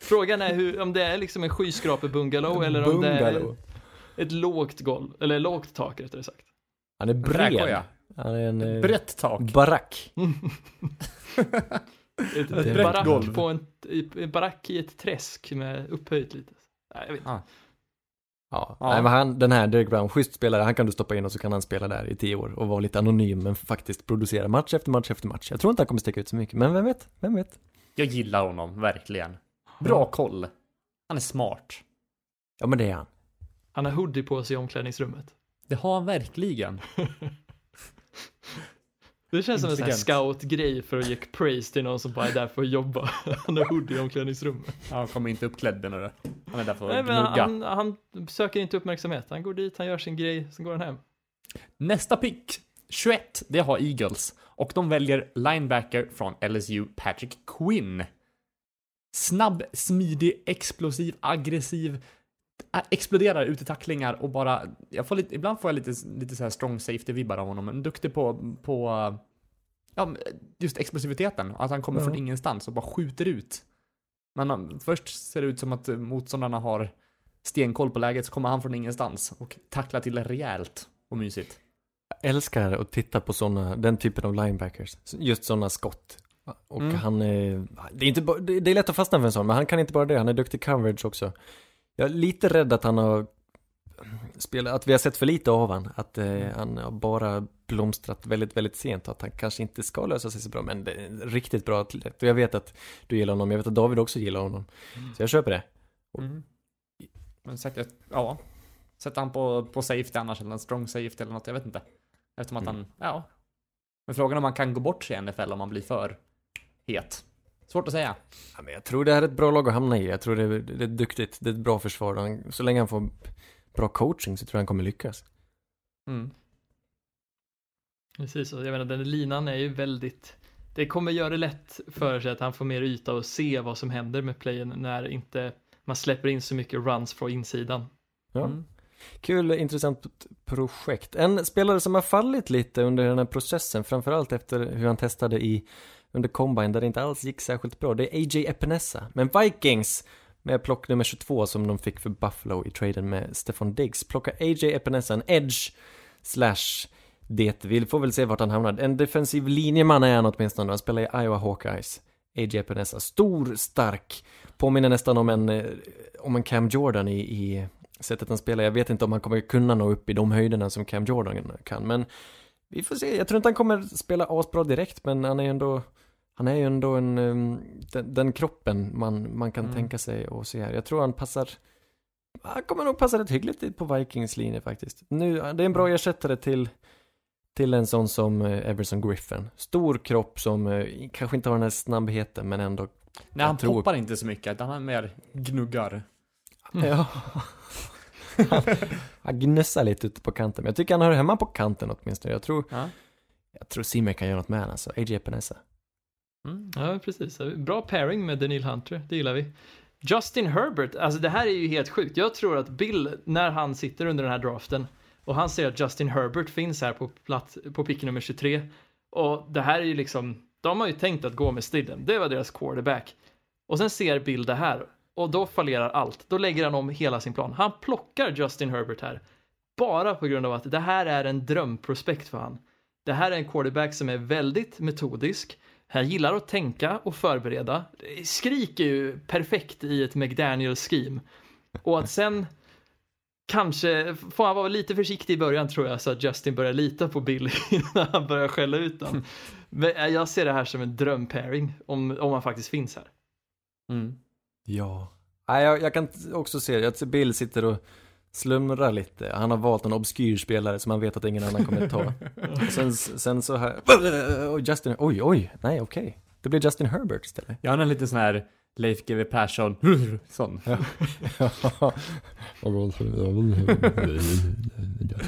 S4: Frågan är hur, om det är liksom en skyskrapebungalow eller om det är
S5: Bungalow.
S4: ett lågt golv, eller lågt tak rättare sagt.
S5: Han är bred. Han är en eh,
S3: Brett tak.
S5: barack.
S4: Ett,
S3: brett
S4: ett barack
S3: golv.
S4: på en, en barack i ett träsk med upphöjt lite. Nej, jag vet inte.
S3: Ah.
S5: Ja,
S3: Ja.
S5: Nej, men han, den här Derek Brown, schysst spelare, han kan du stoppa in och så kan han spela där i tio år och vara lite anonym men faktiskt producera match efter match efter match. Jag tror inte han kommer sticka ut så mycket, men vem vet, vem vet?
S3: Jag gillar honom, verkligen. Bra koll. Han är smart.
S5: Ja men det är han.
S4: Han har hoodie på sig i omklädningsrummet.
S3: Det har han verkligen.
S4: Det känns som en sån scout-grej för att ge praise till någon som bara är där för att jobba. Han har hoodie i omklädningsrummet.
S3: Han kommer inte uppklädd du? Han är där för
S4: Nej,
S3: att
S4: men
S3: gnugga.
S4: han, han söker inte uppmärksamhet. Han går dit, han gör sin grej, sen går han hem.
S3: Nästa pick, 21, det har Eagles. Och de väljer linebacker från LSU, Patrick Quinn. Snabb, smidig, explosiv, aggressiv. Ä- Exploderar ut i tacklingar och bara, jag får lite, ibland får jag lite, lite så här strong safety-vibbar av honom, men duktig på, på, ja, just explosiviteten. Att han kommer
S5: Ja.
S3: från ingenstans och bara skjuter ut. Men um, först ser det ut som att motståndarna har stenkoll på läget, så kommer han från ingenstans och tacklar till rejält och mysigt.
S5: Jag älskar att titta på sådana, den typen av linebackers. Just sådana skott. Och
S3: Mm.
S5: han är, det är inte det är lätt att fastna för en sån, men han kan inte bara det, han är duktig coverage också. Jag är lite rädd att han har spelat, att vi har sett för lite av han, att eh, han har bara blomstrat väldigt, väldigt sent och att han kanske inte ska lösa sig så bra, men det är en riktigt bra atlet. Och jag vet att du gillar honom, jag vet att David också gillar honom. Så jag köper det.
S3: Mm. Men sätter, ja. Sätter han på, på safety annars, eller en strong safety eller något, jag vet inte. Eftersom att
S5: Mm.
S3: han, ja. Men frågan är om han kan gå bort sig i NFL om han blir för het. Svårt att säga.
S5: Ja, men jag tror det här är ett bra lag att hamna i. Jag tror det är, det är duktigt, det är ett bra försvar. Han, så länge han får bra coaching så tror jag han kommer lyckas.
S3: Mm.
S4: Precis, och jag menar den linan är ju väldigt det kommer göra det lätt för sig att han får mer yta och se vad som händer med playen när inte man släpper in så mycket runs från insidan.
S5: Ja.
S3: Mm.
S5: Kul, intressant projekt. En spelare som har fallit lite under den här processen, framförallt efter hur han testade i under combine där det inte alls gick särskilt bra, det är AJ Epinesa. Men Vikings, med plock nummer 22 som de fick för Buffalo i traden med Stefan Diggs, plockar AJ Epinesa en edge slash det, vi får väl se vart han hamnar. En defensiv linjeman är han åtminstone, han spelar i Iowa Hawkeyes. AJ Epinesa, stor, stark, påminner nästan om en, eh, om en Cam Jordan i, i sättet han spelar. Jag vet inte om han kommer kunna nå upp i de höjderna som Cam Jordan kan, men vi får se. Jag tror inte han kommer spela asbra direkt, men han är ju ändå han är ju ändå en, um, den, den kroppen man, man kan
S3: Mm.
S5: tänka sig och se här. Jag tror han passar, han kommer nog passa rätt hyggligt på Vikings linje faktiskt. Nu, det är en bra ersättare till, till en sån som eh, Everson Griffin. Stor kropp som eh, kanske inte har den här snabbheten, men ändå,
S3: Nej, han
S5: tror-
S3: poppar inte så mycket, utan han mer gnuggar.
S5: ja. han gnussar lite ute på kanten, men jag tycker han hör hemma på kanten åtminstone. Jag tror,
S3: Ja.
S5: jag tror Simmer kan göra något med honom alltså. AJ Epinesa.
S3: Mm.
S4: Ja, precis. Bra pairing med Daniel Hunter, det gillar vi. Justin Herbert, alltså det här är ju helt sjukt. Jag tror att Bill, när han sitter under den här draften och han ser att Justin Herbert finns här på, plats, på pick nummer 23 och det här är ju liksom, de har ju tänkt att gå med Stidham, det var deras quarterback. Och sen ser Bill det här och då fallerar allt. Då lägger han om hela sin plan. Han plockar Justin Herbert här bara på grund av att det här är en drömprospekt för han. Det här är en quarterback som är väldigt metodisk. Han gillar att tänka och förbereda. Det Skriker ju perfekt i ett McDaniel-scheme. Och att sen kanske, får han vara lite försiktig i början tror jag så att Justin börjar lita på Bill innan han börjar skälla ut honom. Men jag ser det här som en drömpairing om, om han faktiskt finns här.
S3: Mm.
S5: Ja. Nej, jag, jag kan också se det. Att Bill sitter och slumrar lite. Han har valt en obskyr spelare som han vet att ingen annan kommer ta. och sen, sen så här, och Justin, oj, oj, nej, okej. Det blir Justin Herbert istället.
S3: Jag har en liten sån här Leif GW Persson, sån.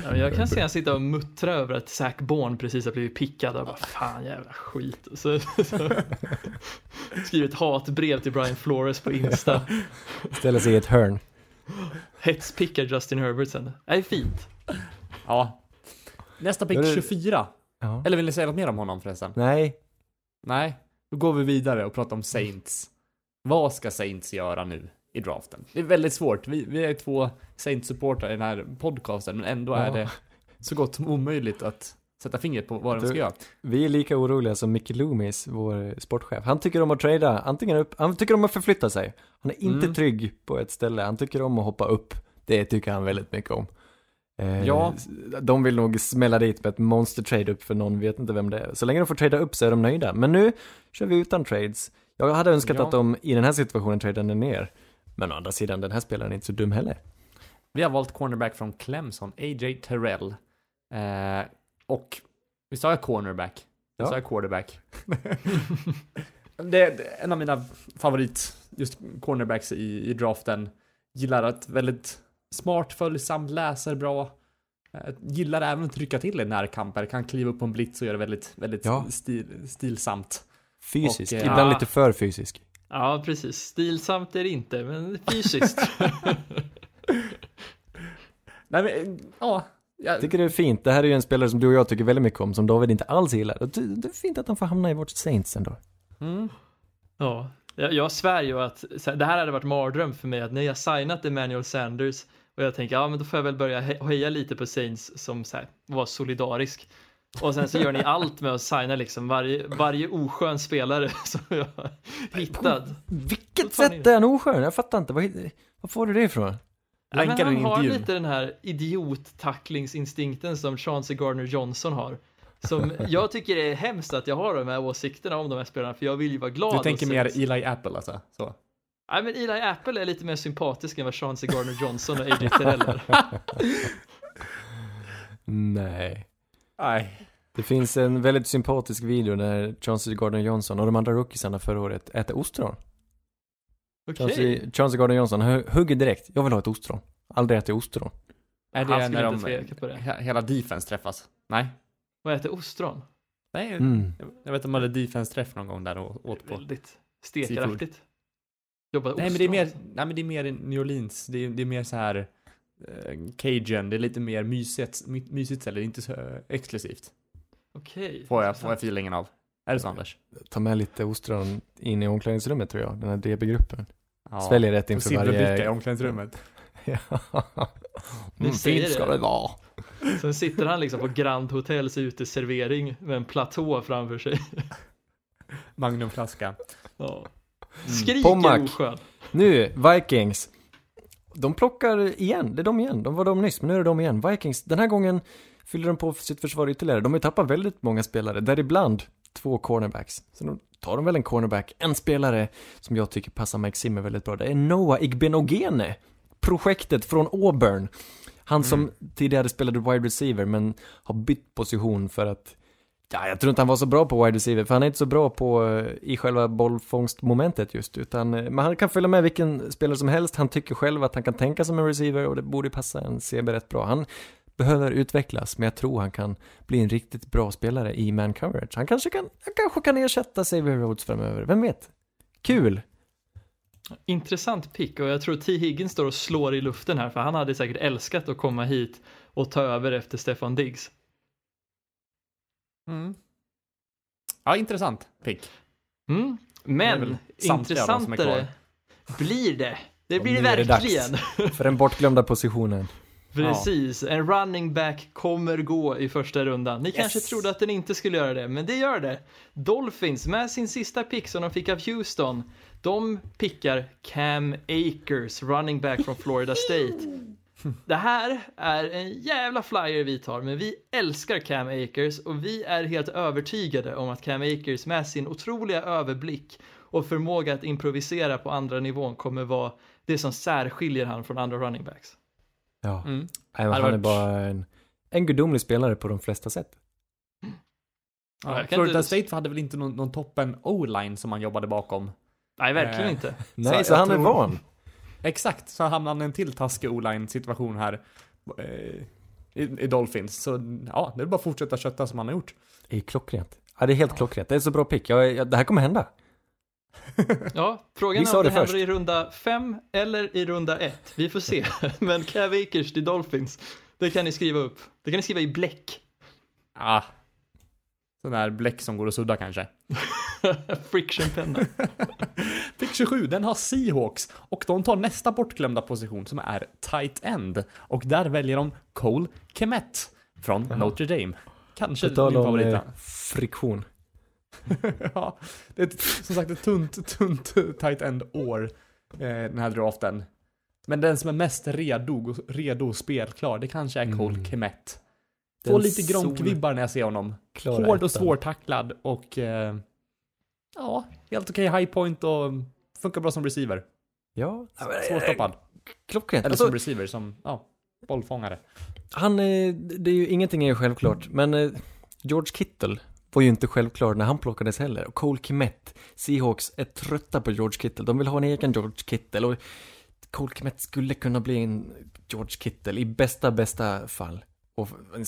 S4: Ja, men jag kan se han sitta och muttra över att Zac Bourne precis har blivit pickad och bara fan jävla skit. Så, så, skriver ett hatbrev till Brian Flores på Insta.
S5: Ställer sig i ett hörn.
S4: Hetspickar Justin Herbert sen. Det är fint.
S3: Ja. Nästa pick
S5: Ja, det-
S3: 24.
S5: Ja.
S3: Eller vill ni säga något mer om honom förresten?
S5: Nej,
S3: Nej, då går vi vidare och pratar om Saints. Vad ska Saints göra nu i draften? Det är väldigt svårt. Vi, vi är två Saints-supportrar i den här podcasten, men ändå är
S5: Ja.
S3: det så gott som omöjligt att sätta fingret på vad de ska göra.
S5: Vi är lika oroliga som Mickey Loomis, vår sportchef. Han tycker om att trada, antingen upp, han tycker om att förflytta sig. Han är inte
S3: Mm.
S5: trygg på ett ställe, han tycker om att hoppa upp. Det tycker han väldigt mycket om. Eh,
S3: Ja.
S5: De vill nog smälla dit med ett monster trade upp för någon vet inte vem det är. Så länge de får trada upp så är de nöjda. Men nu kör vi utan trades. Jag hade önskat
S3: Ja.
S5: att de i den här situationen tradade ner. Men å andra sidan, den här spelaren är inte så dum heller.
S3: Vi har valt cornerback från Clemson, A.J. Terrell. Eh, och vi sa jag cornerback. Vi
S5: Ja.
S3: sa jag quarterback. det är en av mina favorit, just cornerbacks i, i draften. Gillar att väldigt smart, följsam, läser bra. Eh, gillar även att trycka till i närkamper, kan kliva upp på en blitz och göra väldigt, väldigt
S5: Ja.
S3: stil, stilsamt.
S5: Fysisk,
S3: Och, eh,
S5: ibland
S4: ja.
S5: lite för fysisk.
S4: Ja, precis. Stilsamt är det inte, men fysiskt.
S3: Nej men, eh, ja.
S5: Jag tycker det är fint. Det här är ju en spelare som du och jag tycker väldigt mycket om, som David inte alls gillar. Det är fint att han får hamna i vårt Saints ändå.
S3: mm,
S4: Ja, jag, jag svär ju att det här hade varit mardröm för mig att när jag signat Emmanuel Sanders och jag tänker ja men då får jag väl börja he- heja lite på Saints som så här, var solidarisk. Och sen så gör ni allt med att signa liksom varje, varje oskön spelare som jag har hittat.
S5: Vilket sätt är han oskön? Jag fattar inte. Var, var får du det ifrån?
S4: Ja, men han
S3: den
S4: har
S3: intervjun.
S4: lite den här idiot-tacklingsinstinkten som Chauncey Gardner-Johnson har. Som jag tycker är hemskt att jag har de här åsikterna om de här spelarna för jag vill ju vara glad.
S3: du tänker mer Eli Apple alltså? Så.
S4: Nej men Eli Apple är lite mer sympatisk än vad Chauncey Gardner-Johnson och AJ Terrell är.
S5: Nej.
S3: Nej.
S5: Det finns en väldigt sympatisk video när Chauncey Gardner-Johnson och de andra rookiesarna förra året äter ostron.
S4: Okej,
S5: Chauncey, Chauncey Gardner-Johnson hu- hugger direkt. Jag vill ha ett ostron. Aldrig ätit ostron.
S3: Är
S4: Han
S3: det
S4: skulle
S3: när
S4: inte
S3: de,
S4: tveka på det.
S3: he- hela defense träffas? Nej.
S4: vad äter ostron?
S3: Nej,
S5: Mm.
S3: jag- jag vet att de hade defense-träff någon gång där och åt på.
S4: Väldigt stekaraktigt. Jobba
S3: Nej men det är mer, nej men det är mer New Orleans, det är, det är mer så här eh, Cajun, det är lite mer mysigt, my, mysigt ställe, det är inte så eh, exklusivt.
S4: Okej.
S3: Får jag, får jag feelingen av. Är det så Anders?
S5: Ta med lite ostron in i omklädningsrummet tror jag. Den här DB-gruppen.
S3: Ja.
S5: Sväljer rätt
S3: Och
S5: inför
S3: silverbricka i
S5: varje...
S3: omklädningsrummet.
S5: Ja. Mm, fint ska
S4: det.
S5: det vara.
S4: Sen sitter han liksom på Grand Hotels uteservering med en platå framför sig.
S3: Magnumflaska.
S4: Ja.
S3: Mm.
S4: Skriker
S5: Pommac.
S4: oskön.
S5: Nu, Vikings. De plockar igen, det är de igen. De var de nyss, men nu är det de igen. Vikings, den här gången fyller de på sitt försvar ytterligare. De har ju tappat väldigt många spelare, däribland två cornerbacks. Så då tar de väl en cornerback, en spelare som jag tycker passar Mike Zimmer väldigt bra. Det är Noah Igbenogene. Projektet från Auburn. Han som tidigare spelade wide receiver, men har bytt position för att Ja, jag tror inte han var så bra på wide receiver, för han är inte så bra på eh, i själva bollfångstmomentet just, utan eh, men han kan följa med vilken spelare som helst. Han tycker själv att han kan tänka som en receiver och det borde passa en CB rätt bra. Han behöver utvecklas, men jag tror han kan bli en riktigt bra spelare i man coverage. Han kanske kan, han kanske kan ersätta Xavier Rhodes framöver, vem vet? Kul!
S4: Intressant pick och jag tror T. Higgins står och slår i luften här för han hade säkert älskat att komma hit och ta över efter Stefan Diggs.
S3: Mm. Ja, intressant pick.
S4: Mm. Men intressantare blir det. Det blir det
S5: är det
S4: verkligen.
S5: För den bortglömda positionen.
S4: Precis, en running back kommer gå i första rundan. Ni kanske trodde att den inte skulle göra det, men det gör det. Dolphins med sin sista pick som de fick av Houston, de pickar Cam Akers, running back från Florida State. Det här är en jävla flyer vi tar, men vi älskar Cam Akers och vi är helt övertygade om att Cam Akers med sin otroliga överblick och förmåga att improvisera på andra nivån kommer vara det som särskiljer han från andra running backs.
S5: Ja,
S3: Mm.
S5: Nej, han är bara en, en gudomlig spelare på de flesta sätt.
S4: Ja,
S3: Ja,
S4: jag kan
S3: Florida
S4: inte-
S3: State hade väl inte någon, någon toppen o-line som man jobbade bakom.
S4: Nej, verkligen
S3: Eh,
S4: inte.
S5: Nej, så,
S3: jag
S5: han är
S3: tror-
S5: van.
S3: Exakt, så hamnade han i en till taskig o-line situation här eh, i, i Dolphins. Så ja, det är bara att fortsätta kötta som han har gjort.
S5: Det är klockrent. Ja, det är helt klockrent. Det är så bra pick. Jag, jag, det här kommer hända.
S4: Ja, frågan
S5: Vi
S4: är om det
S5: det
S4: händer i runda fem eller i runda ett. Vi får se. Men Cav Akers till Dolphins, det kan ni skriva upp. Det kan ni skriva i bläck.
S3: Ah. Sån där bläck som går att sudda kanske.
S4: Frictionpenna.
S3: Pick 27, den har Seahawks och de tar nästa bortglömda position som är tight end. Och där väljer de Cole Kemet från Notre Dame. kanske
S5: om
S3: favorit.
S5: eh, friktion.
S3: ja, det är ett, som sagt ett tunt, tunt tight end år, eh, den här draften. Men den som är mest redo, redo spelklar, det kanske är Cole
S5: Mm. Den
S3: Får lite Gronk-vibbar när jag ser honom. Hård och svårtacklad och eh, ja, helt okej high point och funkar bra som receiver.
S5: Ja,
S3: Svårstoppad.
S5: klockrent.
S3: Eller
S5: Alltså,
S3: som receiver, som ja, bollfångare.
S5: han, eh, det är ju, ingenting är ju självklart, men eh, George Kittle var ju inte självklar när han plockades heller. Och Cole Kmet, Seahawks är trötta på George Kittle. De vill ha en egen George Kittle och Cole Kmet skulle kunna bli en George Kittle i bästa, bästa fall. Och en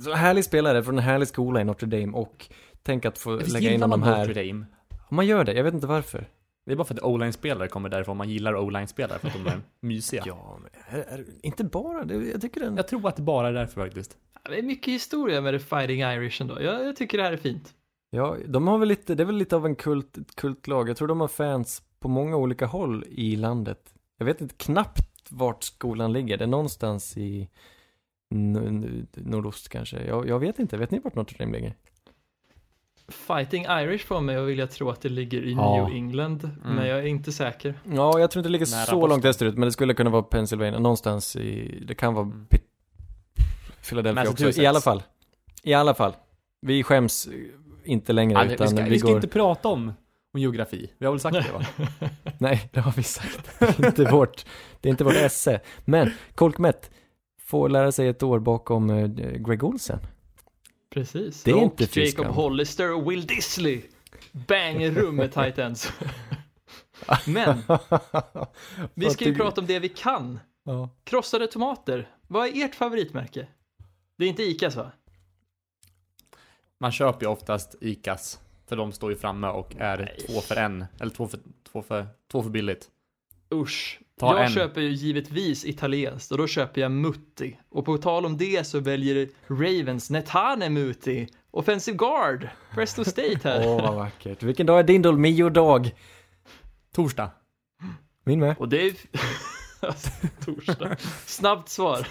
S5: så härlig spelare från en härlig skola i Notre Dame och tänk att få
S3: Visst
S5: lägga in honom
S3: Notre
S5: här.
S3: Dame?
S5: Man gör det, jag vet inte varför.
S3: Det är bara för att O-line-spelare kommer därifrån, man gillar O-line-spelare för att de är mysiga.
S5: Ja, men är, är, inte bara, det, jag tycker den...
S3: Jag tror att det bara är därför faktiskt.
S4: Det är mycket historia med The Fighting Irish ändå. Jag, jag tycker det här är fint.
S5: Ja, de har väl lite, det är väl lite av en kult, ett kultlag. Jag tror de har fans på många olika håll i landet. Jag vet inte knappt vart skolan ligger. Det är någonstans i nordost kanske. Jag, jag vet inte. Vet ni vart Notre Dame ligger?
S4: Fighting Irish får mig att vilja tro att det ligger i
S5: Ja.
S4: New England,
S3: Mm.
S4: men jag är inte säker.
S5: Ja, jag tror inte det ligger
S3: Nära
S5: så
S3: Boston.
S5: långt österut, men det skulle kunna vara Pennsylvania. Någonstans i, det kan vara
S3: Mm.
S5: Philadelphia också. I alla fall. I alla fall. Vi skäms eh, inte längre,
S3: vi,
S5: utan
S3: ska,
S5: vi,
S3: vi ska
S5: går...
S3: inte prata om, om geografi. Vi har väl sagt det va?
S5: Nej, det har vi sagt. inte vårt, det är inte vårt esse. Men Colkmet får lära sig ett år bakom eh, Greg Olsen.
S4: Precis.
S5: Det är
S4: och
S5: inte
S4: Jacob
S5: skam.
S4: Hollister och Will Disley. Bang rum med tight ends. Men, vi ska ju prata om det vi kan.
S5: Ja.
S4: Krossade tomater. Vad är ert favoritmärke? Det är inte Icas va?
S3: Man köper ju oftast Icas. För de står ju framme och är
S4: Nej.
S3: två för en. Eller två för, två för, två för billigt.
S4: Usch.
S3: Ta
S4: jag
S3: en.
S4: köper ju givetvis italienskt och då köper jag Mutti. Och på tal om det så väljer Ravens Netane Mutti. Offensive guard. Presto State här.
S5: Åh, vad vackert. Vilken dag är din Dolmio-dag?
S3: Torsdag.
S5: Min med.
S4: Och det är... Torsdag. Snabbt svar.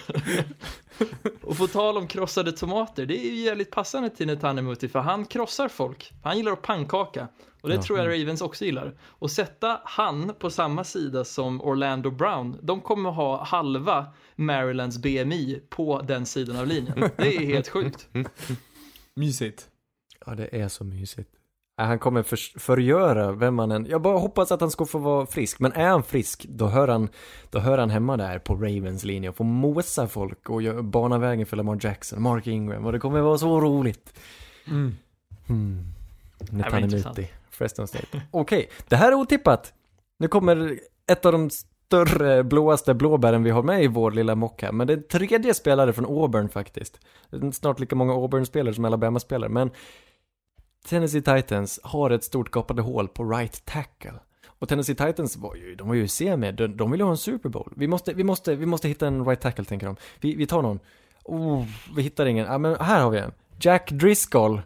S4: och på tal om krossade tomater, det är ju jävligt passande till Netanemuti för han krossar folk. Han gillar att pannkaka. Och det
S5: Ja.
S4: tror jag Ravens också gillar. Och sätta han på samma sida som Orlando Brown, de kommer ha halva Marylands BMI på den sidan av linjen. Det är helt sjukt.
S3: Mysigt.
S5: Ja, det är så mysigt. Äh, Han kommer för, förgöra vem han än... Jag bara hoppas att han ska få vara frisk. Men är han frisk, då hör han, då hör han hemma där på Ravens linje och får mosa folk och bana vägen för Lamar Jackson, Mark Ingram och det kommer vara så roligt.
S3: Mm.
S5: Netanemuti, Freston State. Okej, det här är otippat. Nu kommer ett av de större, blåaste blåbären vi har med i vår lilla mock här. Men det är tredje spelare från Auburn faktiskt. Snart lika många Auburn-spelare som Alabama-spelare, men Tennessee Titans har ett stort gapande hål på right tackle. Och Tennessee Titans var ju, de var ju semi, de, de vill ju ha en Super Bowl. Vi måste, vi måste, vi måste hitta en right tackle tänker de. Vi, vi tar någon. Oh, vi hittar ingen. Ja, men här har vi en. Jack Driscoll.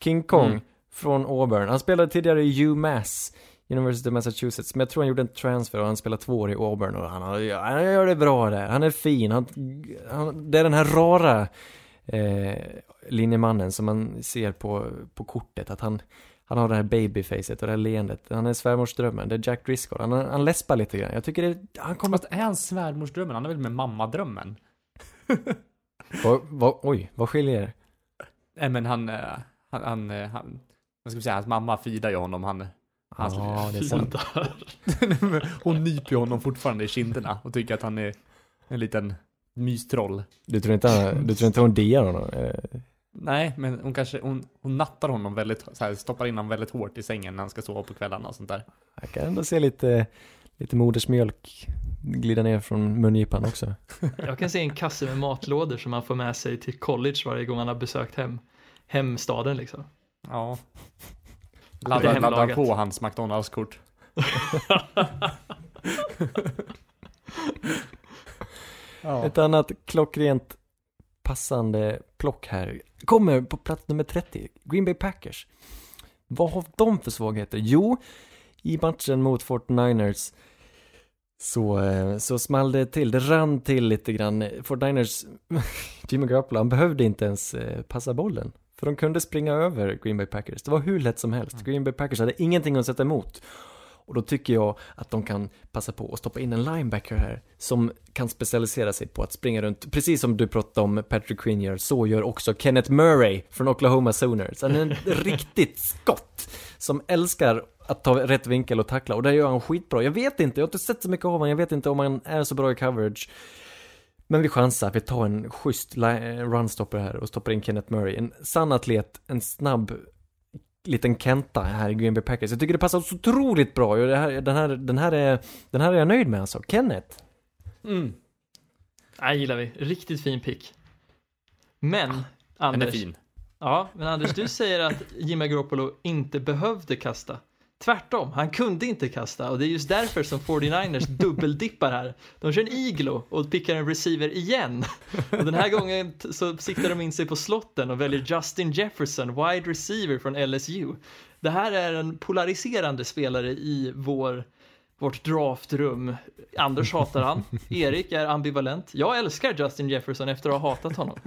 S5: King Kong.
S3: Mm.
S5: Från Auburn. Han spelade tidigare i UMass. University of Massachusetts. Men jag tror han gjorde en transfer och han spelade två år i Auburn och han, har- han gör det bra där. Han är fin. Han, han, det är den här rara eh, linjemannen som man ser på, på kortet. Att han, han har det här babyfacet och det här leendet. Han är svärmorsdrömmen. Det är Jack Driscoll. Han, han läspar lite grann. Jag tycker det, han kommer...
S3: Fast är han svärmorsdrömmen? Han är väl med mammadrömmen?
S5: Va, va, oj, vad skiljer?
S3: Nej men han, eh, han, han, eh, han vad ska vi säga, hans mamma fidar ju honom. Han, hans,
S5: Ja, det är sant.
S3: hon nyper honom fortfarande i kinderna och tycker att han är en liten mystroll.
S5: Du tror inte, han, du tror inte hon diar honom?
S3: Nej, men hon kanske, hon, hon nattar honom väldigt, så här, stoppar in honom väldigt hårt i sängen när han ska sova på kvällarna och sånt där.
S5: Jag kan ändå se lite, lite modersmjölk glida ner från mungipan också.
S4: Jag kan se en kasse med matlådor som man får med sig till college varje gång man har besökt hem, hemstaden liksom.
S3: Ja.
S4: Det är
S3: Laddar, laddar på hans McDonalds-kort. ja.
S5: Ett annat klockrent passande plock här kommer på plats nummer 30, Green Bay Packers. Vad har de för svagheter? Jo, i matchen mot 49ers så, eh, så small det till. Det rann till lite grann. Fort Niners, Jimmy Garoppolo, han behövde inte ens eh, passa bollen. För de kunde springa över Green Bay Packers. Det var hur lätt som helst. Green Bay Packers hade ingenting att sätta emot. Och då tycker jag att de kan passa på att stoppa in en linebacker här som kan specialisera sig på att springa runt, precis som du pratade om Patrick Quinn gör, så gör också Kenneth Murray från Oklahoma Sooners. Han är en riktigt skott som älskar att ta rätt vinkel och tackla och det gör han skitbra. Jag vet inte, jag har inte sett så mycket av honom, jag vet inte om han är så bra i coverage. Men vi chansar, vi tar en schysst li- runstopper här och stoppar in Kenneth Murray. En sann atlet, en snabb liten Kenta här i Green Bay Packers. Jag tycker det passar så otroligt bra. Och det här, den, här, den, här är, den här är jag nöjd med alltså. Kenneth.
S3: Mm.
S4: Nej, gillar vi. Riktigt fin pick. Men,
S3: Den är
S4: Anders.
S3: fin.
S4: Ja, men Anders, du säger att Jimmy Garoppolo inte behövde kasta. Tvärtom, han kunde inte kasta och det är just därför som 49ers dubbeldippar här. De kör en iglo och pickar en receiver igen. Och den här gången så siktar de in sig på slotten och väljer Justin Jefferson, wide receiver från LSU. Det här är en polariserande spelare i vår, vårt draftrum. Anders hatar han, Erik är ambivalent. Jag älskar Justin Jefferson efter att ha hatat honom.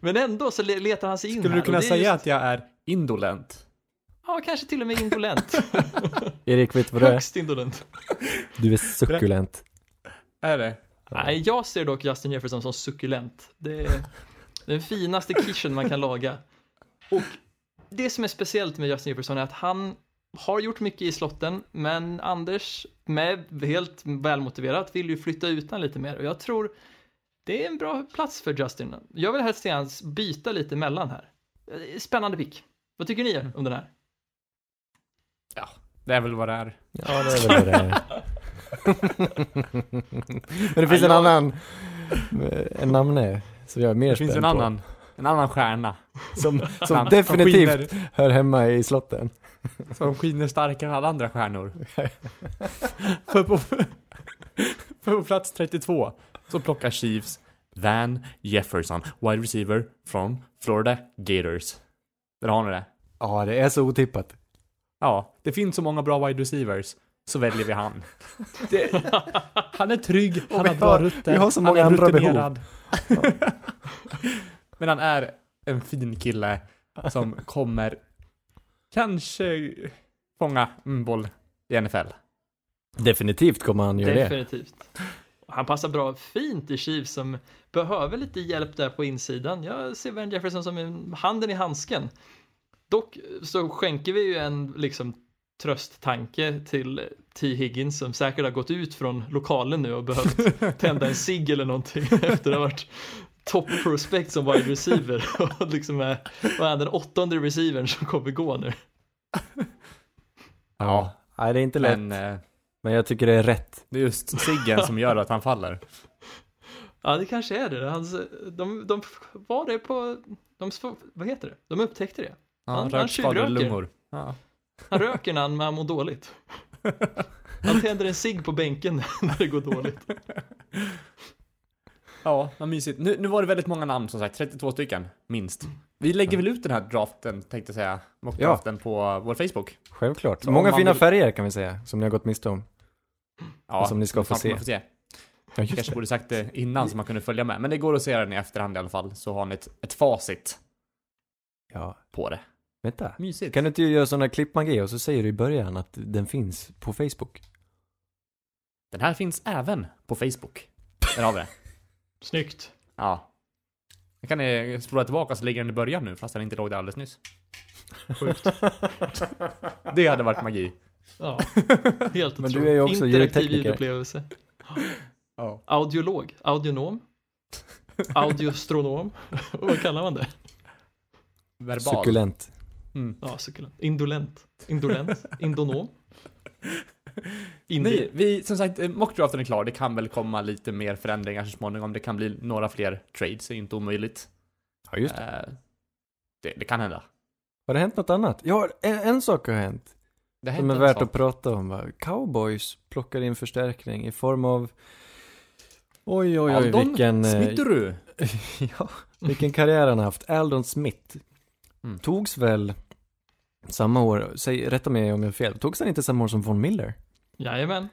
S4: Men ändå så le- letar han sig in
S3: Skulle
S4: här.
S3: du kunna säga
S4: just-
S3: att jag är indolent?
S4: Ja, kanske till och med indolent.
S5: Erik, vet du vad du är?
S4: Högst indolent.
S5: Du är suckulent.
S3: Är det?
S4: Nej, jag ser dock Justin Jefferson som suckulent. Det är den finaste kitchen man kan laga. Och det som är speciellt med Justin Jefferson är att han har gjort mycket i slotten, men Anders, med helt välmotiverat, vill ju flytta ut han lite mer. Och jag tror det är en bra plats för Justin. Jag vill helst se hans byta lite mellan här. Spännande pick. Vad tycker ni om den här?
S3: Det är väl vad det är.
S5: Ja, det är väl vad det är. Men det finns
S4: Ja,
S5: en annan, en namne som jag är mer
S3: Det finns
S5: spänd
S3: en
S5: på.
S3: annan, en annan stjärna.
S5: Som, som
S3: Som
S5: definitivt
S3: skiner,
S5: hör hemma i slotten.
S3: som skiner starkare än alla andra stjärnor. för, på, för på plats 32 så plockar Chiefs Van Jefferson, wide receiver from Florida Gators. Där har ni det.
S5: Ja, det är så otippat.
S3: Ja, det finns så många bra wide receivers. Så väljer vi han. Det, han är trygg, han har bra rutter,
S5: vi har så
S3: han
S5: många
S3: är
S5: andra
S3: rutinerad. Men han är en fin kille som kommer kanske fånga en boll i NFL.
S5: Definitivt kommer han göra det.
S4: Definitivt. Han passar bra fint i Chiefs som behöver lite hjälp där på insidan. Jag ser Van Jefferson som en handen i handsken. Dock så skänker vi ju en liksom trösttanke till T. Higgins som säkert har gått ut från lokalen nu och behövt tända en cigg eller någonting efter att ha varit top prospect som wide receiver och liksom är, vad är den åttonde receivern som kommer gå nu.
S5: Ja. Nej, det är inte lätt. Men,
S3: Men eh,
S5: jag tycker det är rätt.
S3: det är just ciggen som gör att han faller.
S4: Ja, det kanske är det. Hans, de, de var det på, de, vad heter det? De upptäckte det.
S3: Ja,
S4: Han- han tjuvröker.
S3: lungor. Ja.
S4: Han röker när han, när han mår dåligt. Han tänder en cigg på bänken när det går dåligt.
S3: Ja, vad mysigt. Nu, nu var det väldigt många namn som sagt, 32 stycken, minst. Vi lägger väl ut den här draften, tänkte jag säga, mockdraften på vår Facebook.
S5: Självklart.
S3: Så
S5: Många fina
S3: vill-
S5: färger kan vi säga, som ni har gått miste om.
S3: Ja,
S5: Som ni ska få se.
S3: få se.
S5: Ja, just
S3: Kanske borde sagt det innan så man kunde följa med, men det går att se den i efterhand i alla fall, så har ni ett, ett facit
S5: Ja,
S3: på det.
S5: Vänta.
S3: Mysigt.
S5: Kan du inte göra sån här klippmagi och så säger du i början att den finns på Facebook?
S3: Den här finns även på Facebook. Där har vi det.
S4: Snyggt.
S3: Ja. Jag kan ni spola tillbaka så ligger den i början nu, fast den inte låg där alldeles nyss.
S4: Sjukt.
S3: Det hade varit magi.
S4: Ja, helt
S5: Men du
S4: otroligt.
S5: är ju också
S4: Interaktiv
S5: ljudtekniker.
S4: ljudupplevelse.
S3: Ja.
S4: Audiolog, audionom, audiostronom, vad kallar man det?
S3: Verbal.
S5: Suckulent.
S3: Mm.
S4: Ja, succulent. Indolent, indolent, indonom. Indi.
S3: Nej, vi, som sagt, eh, mockdraften är klar. Det kan väl komma lite mer förändringar så småningom. Det kan bli några fler trades, det är inte omöjligt.
S5: Ja, just det.
S3: Eh, det, det kan hända.
S5: Har det hänt något annat? Ja, en, en sak har hänt.
S3: Det har
S5: Som är värt
S3: sak.
S5: att prata om va? Cowboys plockar in förstärkning i form av Oj, oj, oj,
S3: Aldon
S5: vilken, eh,
S3: Smitterud.
S5: ja, vilken karriär han har haft. Aldon Smith.
S3: Mm.
S5: Togs väl samma år, säg, rätta mig om jag har fel, togs han inte samma år som Von Miller?
S4: Jajamän.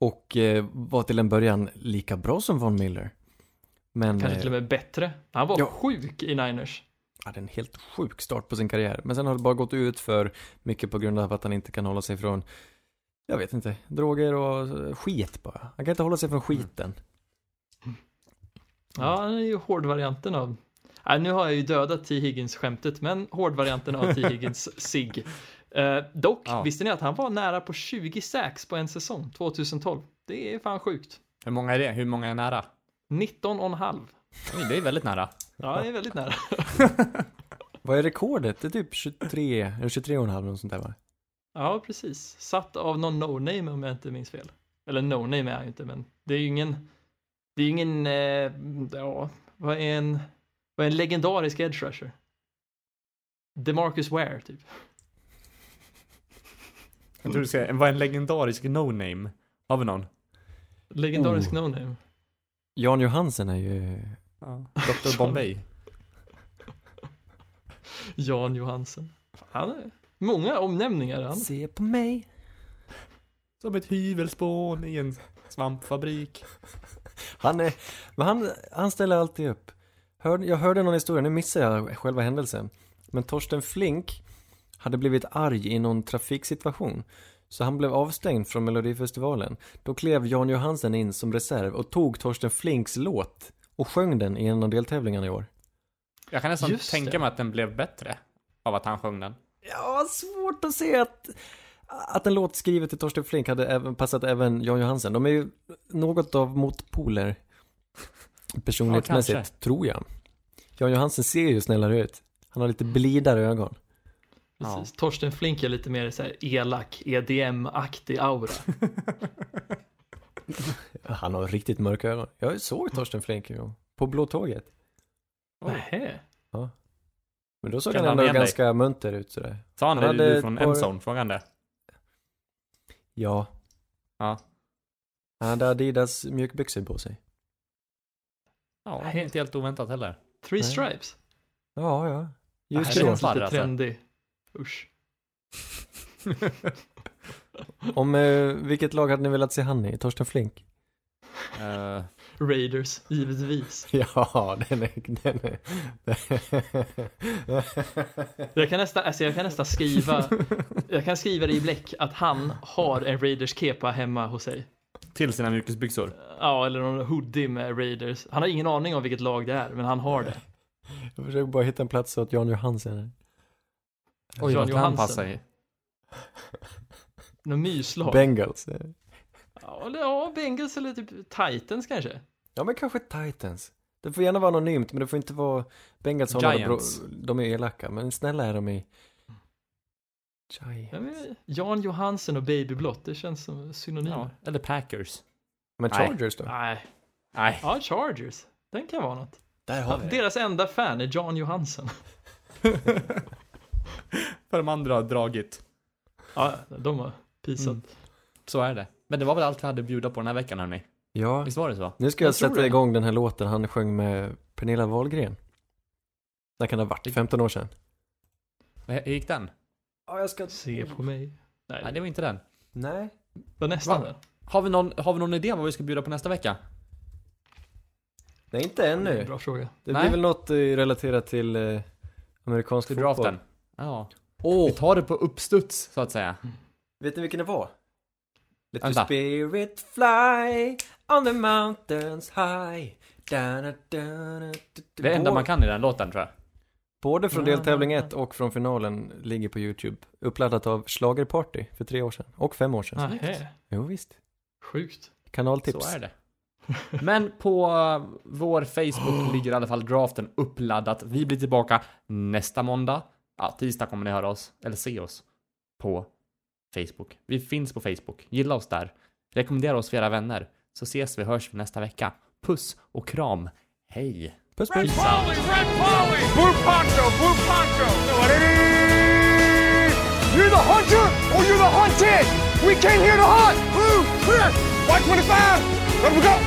S5: Och eh, var till en början lika bra som Von Miller. Men
S4: Kanske till och
S5: eh,
S4: med bättre. Han var
S5: Ja.
S4: sjuk i Niners.
S5: hade en helt sjuk start på sin karriär. Men sen har det bara gått ut för mycket på grund av att han inte kan hålla sig från, jag vet inte, droger och eh, skit bara. Han kan inte hålla sig från skiten.
S4: Ja, han är ju hårdvarianten av... Nej, nu har jag ju dödat T. Higgins-skämtet, men hårdvarianten av T. Higgins SIG. Eh, dock,
S3: Ja.
S4: visste ni att han var nära på 20 sacks på en säsong, 2012? Det är fan sjukt.
S3: Hur många är det? Hur många är nära?
S4: 19 och en halv.
S3: Oj, det är väldigt nära.
S4: Ja, det är väldigt nära.
S5: Vad är rekordet? Det är typ 23, eller 23 och en halv, sånt där va?
S4: Ja, precis. Satt av någon no-name om jag inte minns fel. Eller no-name är han ju inte, men det är ju ingen... Det är ju ingen... Eh, ja, vad är en... Är en legendarisk edge rusher? DeMarcus Ware, typ.
S3: Jag tror du ska, vad är en legendarisk no-name? Har vi någon?
S4: Legendarisk
S5: Oh.
S4: no-name.
S5: Jan Johansen är ju,
S3: Ja. Dr. Bombay.
S4: Jan Johansen. Han är... Många omnämningar. Han.
S5: se på mig.
S3: Som ett hyvelspån i en svampfabrik.
S5: Han är, men han, han ställer alltid upp. Hör, jag hörde någon historia, nu missar jag själva händelsen. Men Torsten Flink hade blivit arg i någon trafiksituation. Så han blev avstängd från Melodifestivalen. Då klev Jan Johansen in som reserv och tog Torsten Flinks låt och sjöng den i en av deltävlingarna i år.
S3: Jag kan nästan
S4: Just
S3: tänka
S4: det.
S3: mig att den blev bättre av att han sjöng den.
S5: Ja, svårt att se att, att en låt skriven till Torsten Flink hade även, passat även Jan Johansen. De är ju något av motpoler personlighetsmässigt,
S3: Ja,
S5: tror jag. Jan Johansen ser ju snällare ut. Han har lite blidare ögon.
S4: Precis. Torsten Flink är lite mer så här elak, EDM-aktig aura.
S5: Han har riktigt mörka ögon. Jag såg Torsten Flink en gång. På Blå Tåget.
S4: Nähä.
S5: Men då såg
S3: Kände
S5: han ändå
S3: igen dig?
S5: ganska munter ut sådär.
S3: Sa han,
S5: Han
S3: det? Du från
S5: par-
S3: Endzone? Frågade han det?
S5: Ja.
S3: Ja.
S5: Han hade Adidas mjukbyxor på sig.
S3: Ja,
S4: Nej.
S3: inte helt oväntat heller.
S4: Three
S5: Nej.
S4: stripes.
S5: Ja, ja. Just
S3: det känns-
S4: Lite
S3: alltså.
S4: trendig. Usch.
S5: Om, eh, vilket lag hade ni velat se han i? Torsten Flink?
S3: Eh,
S4: Raiders, givetvis.
S5: Ja, den är... Den är...
S4: Jag kan nästan, alltså jag kan nästan skriva, jag kan skriva det i bläck att han har en Raiders kepa hemma hos sig.
S3: Till sina mjukisbyxor.
S4: Ja, eller någon hoodie med Raiders. Han har ingen aning om vilket lag det är, men han har det.
S5: Jag försöker bara hitta en plats åt Jan Johansen.
S3: Oj,
S4: Jan Johansen.
S3: passa i?
S4: Någon myslag.
S5: Bengals.
S4: ja, eller, ja, Bengals eller typ Titans kanske.
S5: Ja, men kanske Titans. Det får gärna vara anonymt, men det får inte vara... Bengals.
S3: Giants.
S5: De är elaka, men snälla är de i... Giants.
S4: Men Jan Johansen och Babyblått, det känns som synonymer.
S3: Ja, eller Packers.
S5: Men
S3: Nej.
S5: Chargers då?
S4: Nej,
S3: Nej.
S4: ja
S5: Ah,
S4: Chargers. Den kan vara något.
S5: Där
S4: Ja, deras enda fan är Jan Johansen.
S3: För de andra har dragit.
S4: Ja, de har pisat.
S3: Mm. Så är det. Men det var väl allt vi hade att bjuda på den här veckan hörni.
S5: Ja,
S3: Visst var det så?
S5: nu ska jag,
S4: Jag
S5: sätta
S4: det.
S5: igång den här låten han sjöng med Pernilla Wahlgren. När kan det ha varit? 15 år sedan?
S3: Hur gick den?
S5: Ja, jag ska...
S4: Se på mig. Nej,
S3: Nej, det var inte den.
S5: Nej.
S4: det var nästan
S3: Va?
S4: den.
S3: Har vi någon, har vi någon idé vad vi ska bjuda på nästa vecka?
S5: Nej, inte
S4: Det är en
S5: ännu.
S4: bra fråga.
S5: Det
S3: Nej.
S5: blir väl något eh, relaterat till eh, amerikansk
S3: Till
S5: fotboll.
S3: draften? Ja.
S5: Åh,
S3: Vi tar det på uppstuds, så att säga.
S5: vet ni vilken det var? Let your
S3: Vänta.
S5: spirit fly on the mountains high. Da, da, da, da, da,
S3: Det enda man kan i den låten, tror jag.
S5: Både från deltävling
S4: ja,
S5: 1 och från finalen ligger på YouTube. Uppladdat av Schlagerparty för tre år sedan. Och fem år sedan.
S4: Nähä,
S5: Jo visst.
S4: sjukt.
S5: Kanaltips.
S3: Så är det. Men på uh, vår Facebook ligger i alla fall draften uppladdat. Vi blir tillbaka nästa måndag. Ja, tisdag kommer ni höra oss, eller se oss, på Facebook. Vi finns på Facebook. Gilla oss där. Rekommendera oss för era vänner. Så ses vi hörs vi nästa vecka. Puss och kram. Hej!
S5: Puss
S1: Red
S5: puss.
S1: Polly, Red Polly! Blue Poncho, Blue Poncho!
S2: You're the hunter or you're the hunted! We came here to hunt! Blue, clear! White 25! Let we go!